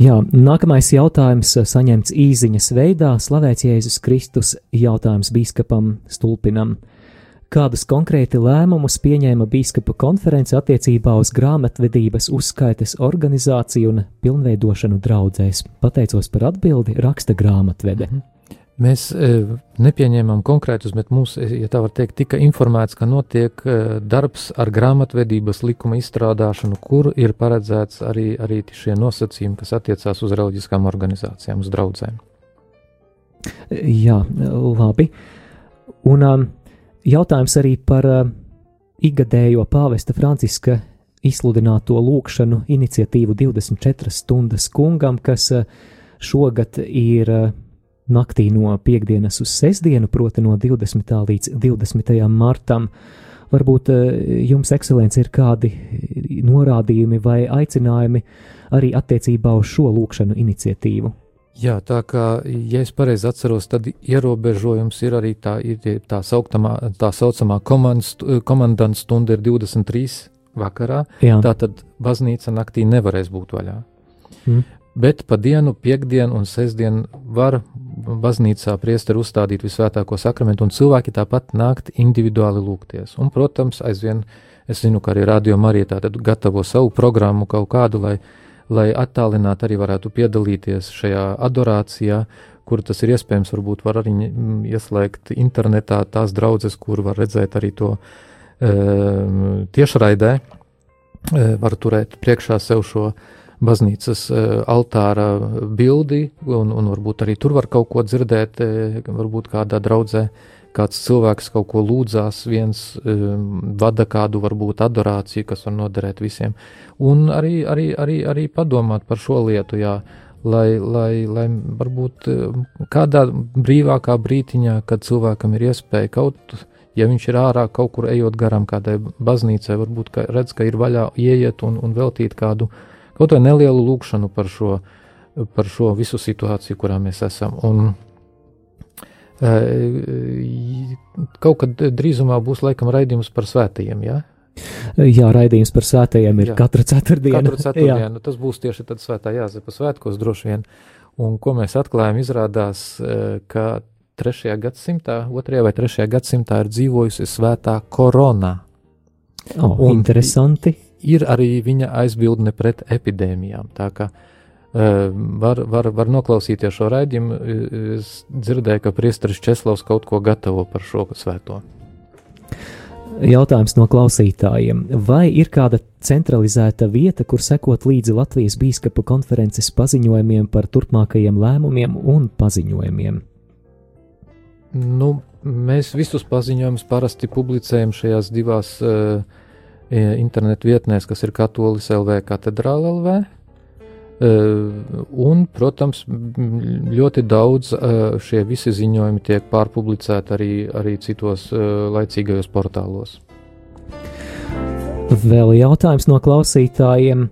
Jā, nākamais jautājums saņemts īsiņas veidā. Slavēts Jēzus Kristus jautājums biskupam Stulpinam. Kādus konkrēti lēmumus pieņēma biskupa konference attiecībā uz grāmatvedības uzskaites organizāciju un pilnveidošanu draudzēs? Pateicos par atbildi, raksta grāmatvede. Mhm. Mēs e, nepieņēmām konkrētus, bet mums, e, ja tā var teikt, tika informēts, ka notiek e, darbs ar grāmatvedības likuma izstrādāšanu, kur ir paredzēts arī, arī šie nosacījumi, kas attiecās uz reliģiskām organizācijām, uz draugiem. Jā, labi. Un, um, Jautājums arī par uh, ikgadējo pāvesta Franciska izsludināto lūkšanu iniciatīvu 24 stundas kungam, kas uh, šogad ir uh, naktī no piekdienas uz sestdienu, proti no 20. līdz 20. martam. Varbūt uh, jums, ekscelence, ir kādi norādījumi vai aicinājumi arī attiecībā uz šo lūkšanu iniciatīvu? Jā, tā kā, ja es pareizi atceros, tad ierobežojums ir arī tā, ir tā, sauktamā, tā saucamā komandants stunda ir 23 vakarā. Jā. Tā tad baznīca naktī nevarēs būt vaļā. Mm. Bet pa dienu, piekdienu un sestdienu var baznīcā priesteri uzstādīt visvētāko sakramentu, un cilvēki tāpat nākt individuāli lūgties. Un, protams, aizvien es zinu, ka arī Radio Marija tātad gatavo savu programmu kaut kādu, lai lai attālināti arī varētu piedalīties šajā adorācijā, kur tas ir iespējams, varbūt var arī ieslēgt internetā tās draudzes, kur var redzēt arī to e, tiešraidē, e, var turēt priekšā sev šo baznīcas e, altāra bildi, un, un varbūt arī tur var kaut ko dzirdēt, e, varbūt kādā draudzē. Kāds cilvēks kaut ko lūdzās, viens um, vada kādu varbūt adorāciju, kas var noderēt visiem. Un arī, arī, arī, arī padomāt par šo lietu, jā, lai, lai, lai varbūt kādā brīvākā brītiņā, kad cilvēkam ir iespēja kaut, ja viņš ir ārā kaut kur ejot garām kādai baznīcai, varbūt ka redz, ka ir vaļā ieiet un, un veltīt kādu kaut vai nelielu lūkšanu par šo, par šo visu situāciju, kurā mēs esam. Un, Kaut kad drīzumā būs laikam raidījums par svētajiem, jā? Jā, raidījums par svētajiem ir jā. katru ceturtdienu. Katru ceturtdienu, tas būs tieši tad svētā Jāzepa svētkos droši vien. Un ko mēs atklājam, izrādās, ka 3. gadsimtā, 2. vai 3. gadsimtā ir dzīvojusi svētā korona. Oh, un interesanti. Ir arī viņa aizbildne pret epidēmijām. Tā kā uh, var, var, var noklausīties šo raidījumu. Es dzirdēju, ka Priesteris Česlavs kaut ko gatavo par šo svēto. Jautājums no klausītājiem. Vai ir kāda centralizēta vieta, kur sekot līdzi Latvijas biskupa konferences paziņojumiem par turpmākajiem lēmumiem un paziņojumiem? Nu, mēs visus paziņojumus parasti publicējam šajās divās uh, internetu vietnēs, kas ir Katolis LV, Katedrāla LV Un, protams, ļoti daudz šie visi ziņojumi tiek pārpublicēti arī, arī citos laicīgajos portālos. Vēl jautājums no klausītājiem.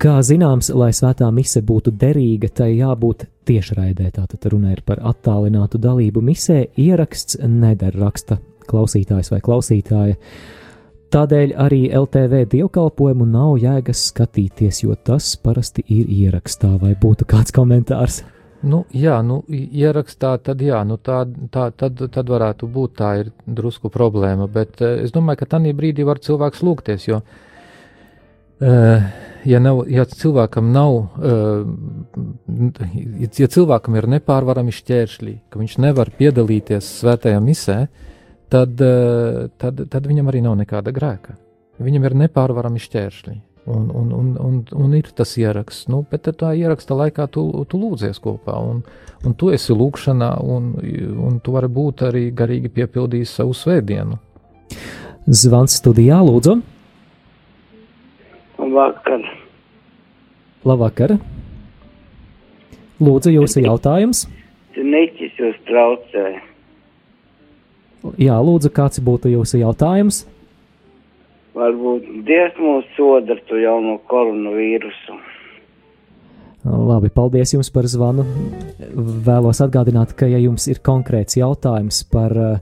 Kā zināms, lai svētā mise būtu derīga, tai jābūt tiešraidē. Tātad runa ir par attālinātu dalību misē. Ieraksts nedara raksta klausītājs vai klausītāja. Tādēļ arī LTV dievkalpojumu nav jēgas skatīties, jo tas parasti ir ierakstā, vai būtu kāds komentārs. Nu, jā, nu, ierakstā tad, jā, nu, tā, tā, tad, tad varētu būt tā ir drusku problēma, bet uh, es domāju, ka tādā brīdī var cilvēks lūgties, jo, uh, ja, nav, ja cilvēkam nav, uh, ja cilvēkam ir nepārvarami šķēršļi, ka viņš nevar piedalīties svētajā misē, uh, tad, eh, tad, tad viņam arī nav nekāda grēka. Viņam ir nepārvarami šķēršļi. Un, un, un, un, un ir tas ieraksts, nu, bet tā ieraksta laikā tu, tu lūdzies kopā, un, un tu esi lūkšanā, un, un tu vari būt arī garīgi piepildījis savu svētdienu. Zvans studijā, lūdzu. Vakar. Labvakar. Lūdzu, jūsu jautājums. Niķis jūs traucēja. Jā, lūdzu, kāds būtu jūsu jautājums? Varbūt Dievs mūs soda ar to jauno koronavīrusu. Labi, paldies jums par zvanu. Vēlos atgādināt, ka, ja jums ir konkrēts jautājums par uh,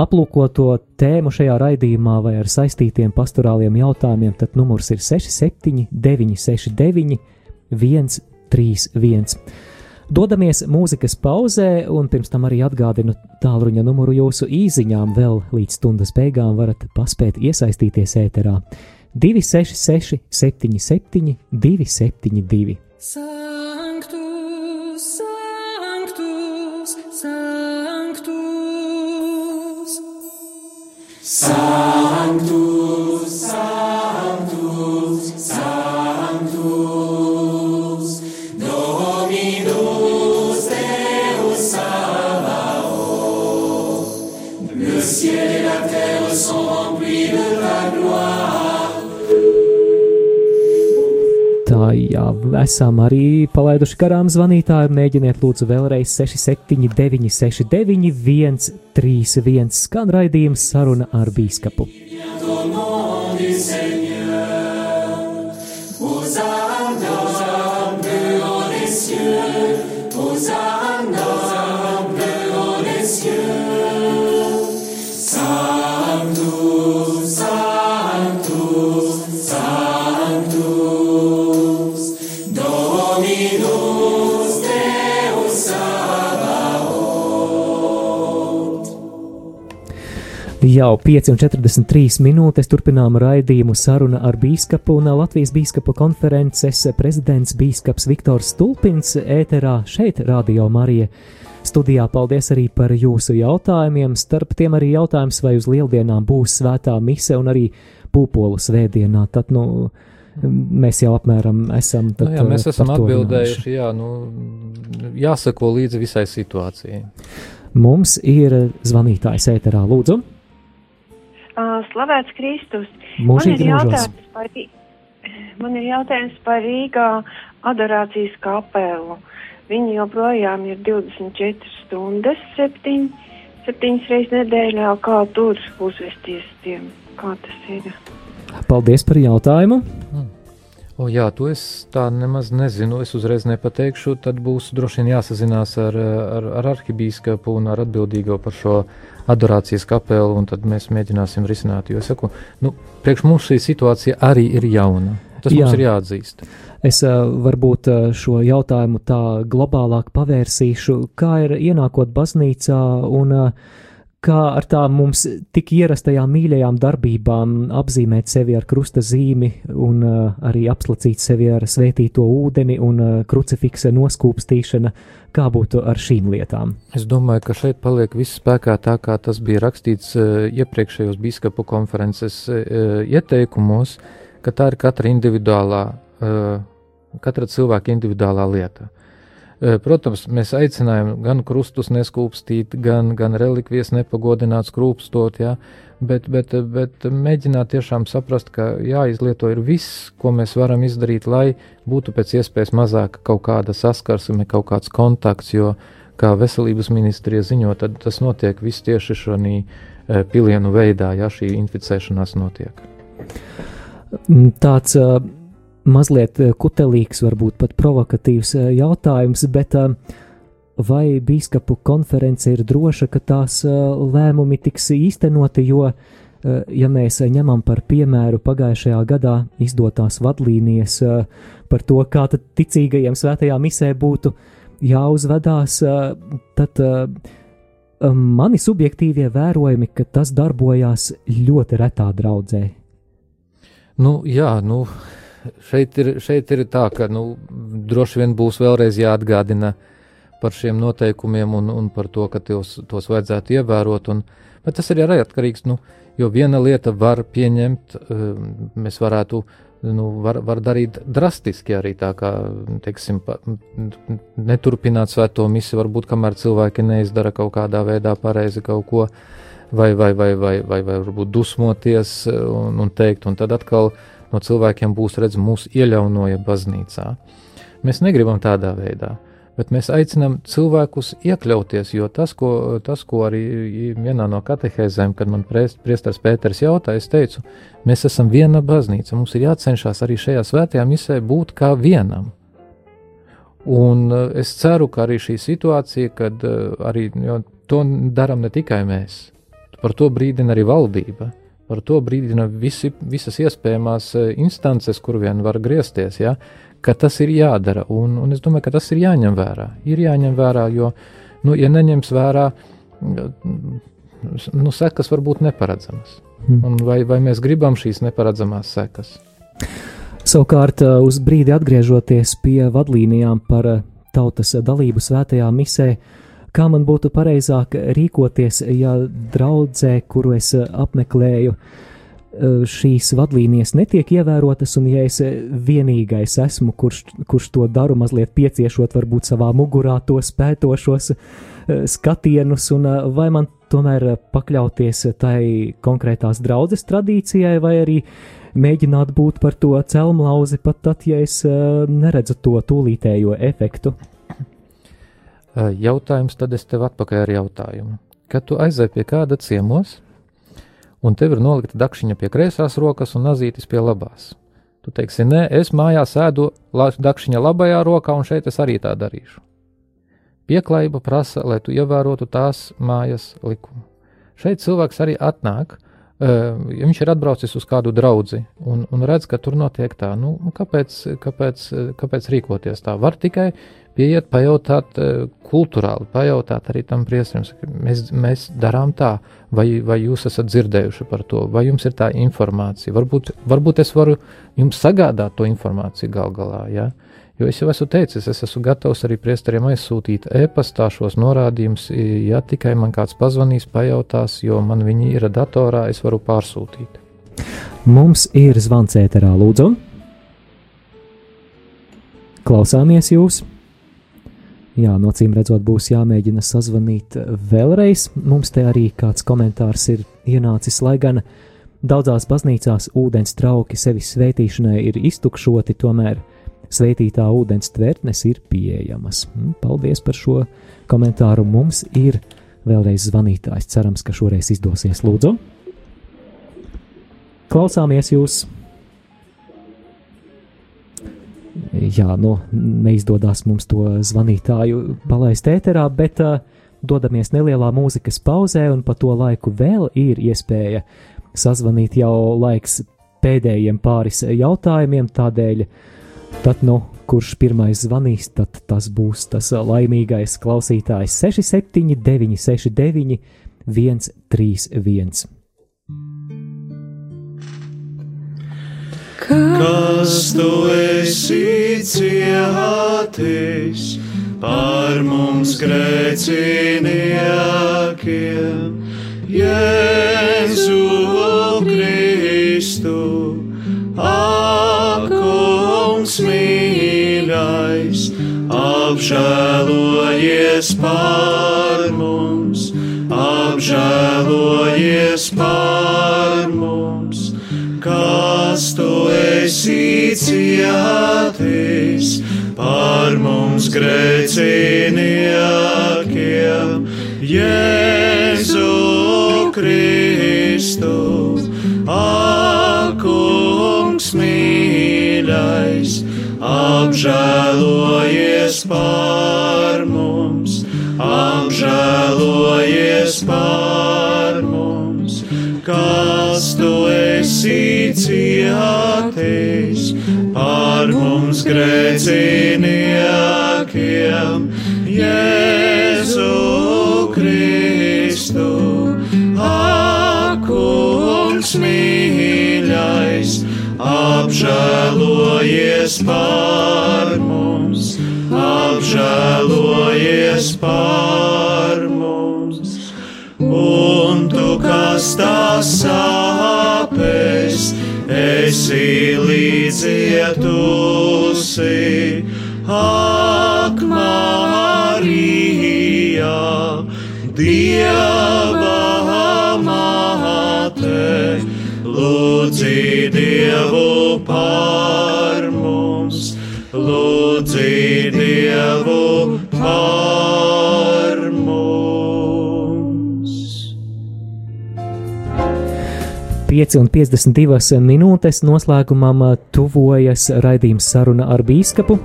aplūkoto tēmu šajā raidījumā vai ar saistītiem pastorāliem jautājumiem, tad numurs ir 67, 969, 131. Dodamies mūzikas pauzē, un pirms tam arī atgādinu tālruņa numuru jūsu īsiņām. Vēl līdz stundas beigām varat paspēt iesaistīties ēterā 266, 77, 272. Sanctus, sanctus, sanctus. Sanctus, jā, esam arī palaiduši garām zvanītāju. Mēģiniet, lūdzu, vēlreiz 679, 669, 131 skan raidījums saruna ar bīskapu. Au nom du Seigneur, Hosanna, plus Jau 5,43 minūtes turpinām raidījumu saruna ar bīskapu un Latvijas bīskapu konferences prezidents bīskaps Viktors Stulpins ēterā šeit, Radio Marija. Studijā paldies arī par jūsu jautājumiem. Starp tiem arī jautājums, vai uz lieldienām būs svētā mise un arī pūpolu svētdienā. Tad, nu, mēs jau apmēram esam. Tad, Nu, jā, mēs eh, esam atbildējuši, jā, nu, jāsako līdzi visai situācijai. Mums ir zvanītājs ēterā, lūdzu. Uh, Slavēts Kristus. Mūžīgi man, ir jautājums par, man ir jautājums par Rīgā adorācijas kapelu. Viņi joprojām ir 24 stundas, 7, 7 reizes nedēļā. Kā tur uzvesties tiem? Kā tas ir? Paldies par jautājumu. O, jā, to es tā nemaz nezinu. Es uzreiz nepateikšu. Tad būs droši vien jāsazinās ar, ar, ar arhibīskapu un ar atbildīgo par šo adorācijas kapelu, un tad mēs mēģināsim risināt. Jo es saku, nu, priekš mums šī situācija arī ir jauna. Tas Jā. mums ir jāatzīst. Es varbūt šo jautājumu tā globālāk pavērsīšu, kā ir ienākot baznīcā un uh, kā ar tām mums tik ierastajām mīļajām darbībām apzīmēt sevi ar krusta zīmi un uh, arī apslacīt sevi ar svētīto ūdeni un uh, krucifiksa noskūpstīšana, kā būtu ar šīm lietām. Es domāju, ka šeit paliek viss spēkā tā, kā tas bija rakstīts uh, iepriekšējos biskupu konferences uh, ieteikumos, ka tā ir katra individuālā, uh, katra cilvēka individuālā lieta. Uh, Protams, mēs aicinājām gan krustus neskūpstīt, gan, gan relikvijas nepagodināt, skrūpstot, jā, bet, bet, bet mēģināt tiešām saprast, ka jāizlieto ir viss, ko mēs varam izdarīt, lai būtu pēc iespējas mazāka kaut kāda saskarsme, kaut kāds kontakts, jo, kā veselības ministrija ziņo, tad tas notiek viss tieši šonī eh, pilienu veidā, ja šī inficēšanās notiek. Tāds uh, mazliet uh, kutelīgs, varbūt pat provokatīvs uh, jautājums, bet uh, vai biskupu konference ir droša, ka tās lēmumi tiks īstenoti, jo, ja mēs ņemam par piemēru pagājušajā gadā izdotās vadlīnijas par to, kā tad ticīgajiem svētajā misē būtu jāuzvedās, tad mani subjektīvie vērojumi, ka tas darbojās ļoti retā draudzē. Nu, jā, nu, šeit, ir, šeit ir tā, ka nu, droši vien būs vēlreiz jāatgādina par šiem noteikumiem un, un par to, ka tos, tos vajadzētu ievērot. Un, bet tas ir arī atkarīgs, nu, jo viena lieta var pieņemt, mēs varētu nu, var, var darīt drastiski arī tā, kā, teiksim, neturpināt svēto misiju, varbūt kamēr cilvēki neizdara kaut kādā veidā pareizi kaut ko, vai, vai, vai, vai, vai, vai varbūt dusmoties un, un teikt, un tad atkal no cilvēkiem būs redz mūsu ieļaunoja baznīcā. Mēs negribam tādā veidā bet mēs aicinām cilvēkus iekļauties, jo tas, ko, tas, ko arī vienā no katehēzēm, kad man priesteris Pēters jautāja, es teicu, mēs esam viena baznīca, mums ir jācenšas arī šajā svētajā misē būt kā vienam. Un eh, es ceru, ka arī šī situācija, kad eh, arī to darām ne tikai mēs, par to brīdina arī valdība, par to brīdina visi, visas iespējamās eh, instances, kur vien var griezties. Ja? ka tas ir jādara, un, un es domāju, ka tas ir jāņem vērā. Ir jāņem vērā, jo, nu, ja neņems vērā, nu, sekas var būt neparedzamas. Hmm. Vai, vai mēs gribam šīs neparedzamās sekas? Savukārt, uh, uz brīdi atgriežoties pie vadlīnijām par uh, tautas dalību svētajā misē, kā man būtu pareizāk rīkoties, ja draudzē, kuru es uh, apmeklēju, Eh, šīs vadlīnijas netiek ievērotas, un ja es eh, vienīgais esmu, kurš, kurš to daru, mazliet pieciešot varbūt savā mugurā tos pētošos eh, skatienus, un vai man tomēr pakļauties tai konkrētās draudzes tradīcijai, vai arī mēģināt būt par to celmlauzi pat tad, ja es neredzu to tūlītējo efektu. Jautājums tad es tev atpakaļ ar jautājumu. Kad tu aizēji pie kāda ciemos, un tev ir nolikta dakšiņa pie kreisās rokas un nazītis pie labās. Tu teiksi, nē, es mājās ēdu dakšiņa labajā rokā, un šeit es arī tā darīšu. Pieklājība prasa, lai tu ievērotu tās mājas likumu. Šeit cilvēks arī atnāk, uh, viņš ir atbraucis uz kādu draugu un, un redz, ka tur notiek tā. Nu, kāpēc, kāpēc, kāpēc rīkoties tā? Var tikai pieiet, pajautāt kultūrāli, pajautāt arī tam priesterim, mēs, mēs darām tā, vai, vai jūs esat dzirdējuši par to, vai jums ir tā informācija. Varbūt, varbūt es varu jums sagādāt to informāciju gal galā. Ja? Jo es jau esmu teicis, es esmu gatavs arī priesteriem aizsūtīt e-pastā šos norādījumus, ja tikai man kāds pazvanīs, pajautās, jo man viņi ir datorā, es varu pārsūtīt. Mums ir zvans ēterā, lūdzu. Klausāmies jūs! Jā, no cīm redzot, būs jāmēģina sazvanīt vēlreiz. Mums te arī kāds komentārs ir ienācis, lai gan daudzās baznīcās ūdens trauki sevis svētīšanai ir iztukšoti, tomēr svētītā ūdens tvertnes ir pieejamas. Hm, paldies par šo komentāru. Mums ir vēlreiz zvanītājs. Cerams, ka šoreiz izdosies. Lūdzu! Klausāmies jūs! jā, nu, neizdodas mums to zvanītāju palaist ēterā, bet uh, dodamies nelielā mūzikas pauzē, un pa to laiku vēl ir iespēja sazvanīt jau laiks pēdējiem pāris jautājumiem, tādēļ, tad, nu, kurš pirmais zvanīs, tad tas būs tas laimīgais klausītājs 679, 69, 131. kas tu esi cietis par mums grēciniekiem, Jēzu Kristu, akums apžēlojies par mums, apžēlojies par mums. Kas tu esi cietis par mums grēciniekiem, Jēzu Kristu, akungs mīļais, apžēlojies par mums, apžēlojies par mums, kas tu esi cietis par mums grēciniekiem, Jēzu Kristu, akungs mīļais, apžēlojies par mums. Apžēlojies apžēlojies par mums, un tu, kas tās sāpes, esi līdzietusi. Ak, Marija, Dieva māte, lūdzi Dievu mums, lūdzi Dievu par mums. 5 un 52 minūtes noslēgumam tuvojas raidījums saruna ar bīskapu.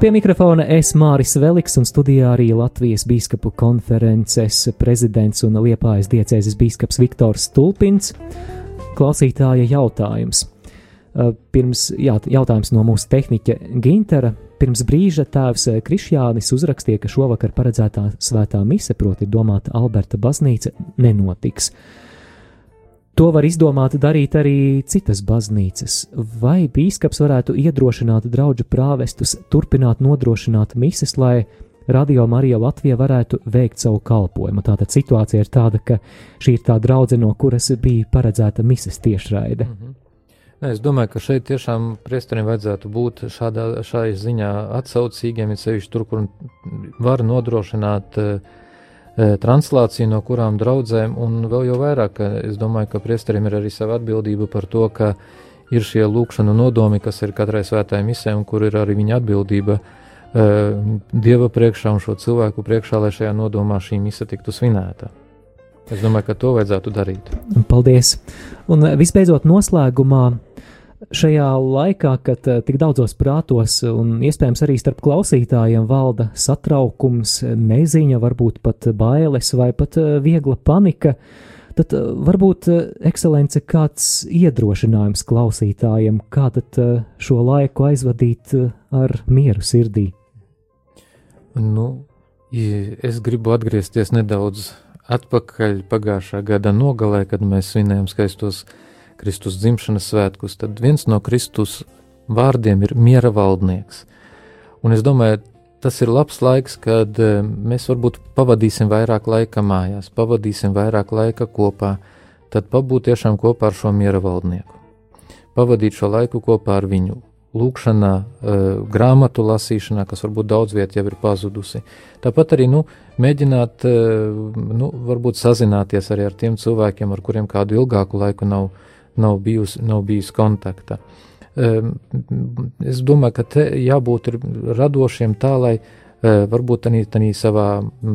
Pie mikrofona es Māris Veliks un studijā arī Latvijas Bīskapu konferences prezidents un Liepājas diecēzes bīskaps Viktors Stulpins. Klausītāja jautājums. Pirms jā, jautājums no mūsu tehniķa Gintera. Pirms brīža tēvs Krišjānis uzrakstīja, ka šovakar paredzētā svētā mise, proti, domāta Alberta baznīca, nenotiks. To var izdomāt darīt arī citas baznīcas. Vai bīskaps varētu iedrošināt draugu prāvestus turpināt nodrošināt mises, lai Radio Marija Latvija varētu veikt savu kalpošanu? Tātad situācija ir tāda, ka šī ir tā draudzene, no kuras bija paredzēta mises tiešraide. Mm -hmm. Nē, es domāju, ka šeit tiešām priesteriem vajadzētu būt šādā, šai ziņā atsaucīgiem, ir sevišķi tur, kur var nodrošināt uh, translāciju no kurām draudzēm, un vēl jau vairāk, es domāju, ka priesteriem ir arī sava atbildība par to, ka ir šie lūkšanu nodomi, kas ir katrai svētajai misē, un kur ir arī viņa atbildība Dieva priekšā un šo cilvēku priekšā, lai šajā nodomā šī mise tiktu svinēta. Es domāju, ka to vajadzētu darīt. Paldies! Un visbeidzot, noslēgumā šajā laikā, kad uh, tik daudzos prātos un iespējams arī starp klausītājiem valda satraukums, neziņa, varbūt pat bailes vai pat uh, viegla panika, tad uh, varbūt ekscelence kāds iedrošinājums klausītājiem, kā tad šo laiku aizvadīt ar mieru sirdī. Nu, es gribu atgriezties nedaudz atpakaļ pagājušā gada nogalē, kad mēs svinējām skaistos Kristus dzimšanas svētkus, tad viens no Kristus vārdiem ir miera valdnieks. Un es domāju, tas ir labs laiks, kad eh, mēs varbūt pavadīsim vairāk laika mājās, pavadīsim vairāk laika kopā, tad pabūt tiešām kopā ar šo miera valdnieku. Pavadīt šo laiku kopā ar viņu, lūkšanā, eh, grāmatu lasīšanā, kas varbūt daudz vietā jau ir pazudusi. Tāpat arī nu, mēģināt, eh, nu, varbūt sazināties arī ar tiem cilvēkiem, ar kuriem kādu ilgāku laiku nav nav, bijus, nav bijis kontakta. Es domāju, ka te jābūt radošiem tā, lai varbūt tādā, tādā savā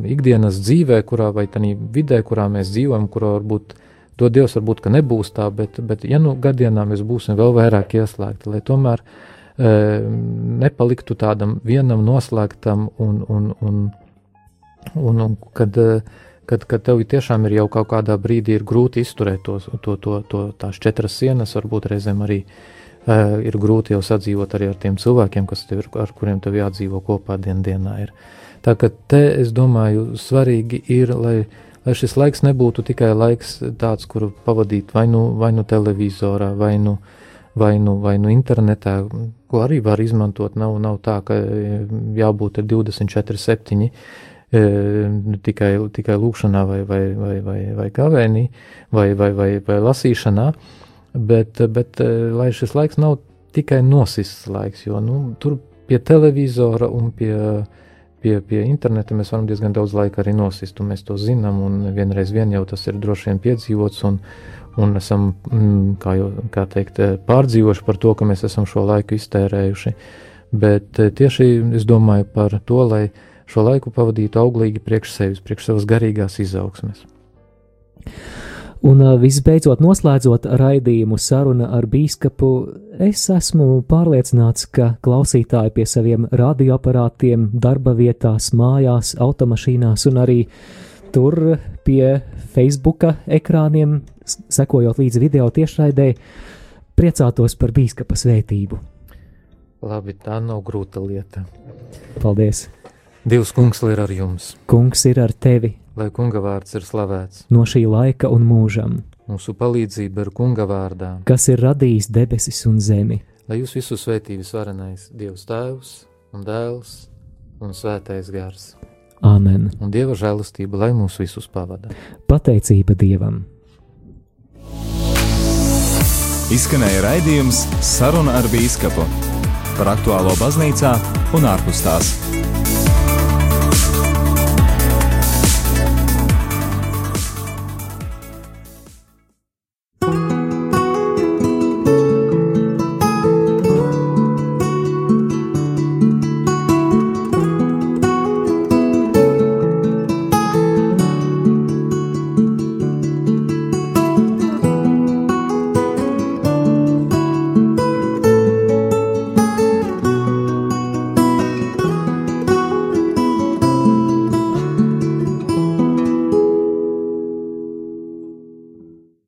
ikdienas dzīvē, kurā vai tādā vidē, kurā mēs dzīvojam, kurā varbūt to Dievs varbūt nebūs tā, bet, bet ja nu gadienā mēs būsim vēl vairāk ieslēgti, lai tomēr e, nepaliktu tādam vienam noslēgtam un, un, un, un, un kad e, kad, kad tev tiešām ir jau kaut kādā brīdī grūti izturēt to, to, to, to, tās četras sienas, varbūt reizēm arī uh, ir grūti jau sadzīvot arī ar tiem cilvēkiem, kas tev ir, ar kuriem tev jādzīvo kopā dien dienā. Ir. Tā ka te, es domāju, svarīgi ir, lai, lai šis laiks nebūtu tikai laiks tāds, kuru pavadīt vai nu, vai nu televizorā, vai nu, vai nu, vai nu internetā, ko arī var izmantot. Nav, nav tā, ka jābūt 24, 7 Nu, tikai, tikai lūkšanā vai, vai, vai, vai, vai gavēnī vai, vai, vai, vai lasīšanā, bet, bet lai šis laiks nav tikai nosists laiks, jo nu, tur pie televizora un pie, pie, pie interneta mēs varam diezgan daudz laika arī nosist, un mēs to zinām, un vienreiz vien jau tas ir droši vien piedzīvots, un, un esam, mm, kā jau kā teikt, pārdzīvojuši par to, ka mēs esam šo laiku iztērējuši. Bet tieši es domāju par to, lai šo laiku pavadītu auglīgi priekš sevis, priekš savas garīgās izaugsmes. Un visbeidzot, noslēdzot raidījumu saruna ar bīskapu, es esmu pārliecināts, ka klausītāji pie saviem radioaparātiem, darba vietās, mājās, automašīnās un arī tur pie Facebook ekrāniem, sekojot līdzi video tiešraidē, priecātos par bīskapa svētību. Labi, tā nav grūta lieta. Paldies! Dievs, kungs, ir ar jums. Kungs ir ar tevi. Lai kunga vārds ir slavēts. No šī laika un mūžam. Mūsu palīdzība ir kunga vārdā. Kas ir radījis debesis un zemi. Lai jūs visus svētības varenais Dievs Tēvs un Dēls un Svētais Gars. Āmen. Un Dieva žēlastība, lai mūs visus pavada. Pateicība Dievam. Izskanēja raidījums Saruna ar Bīskapu par aktuālo baznīcā un ārpus tās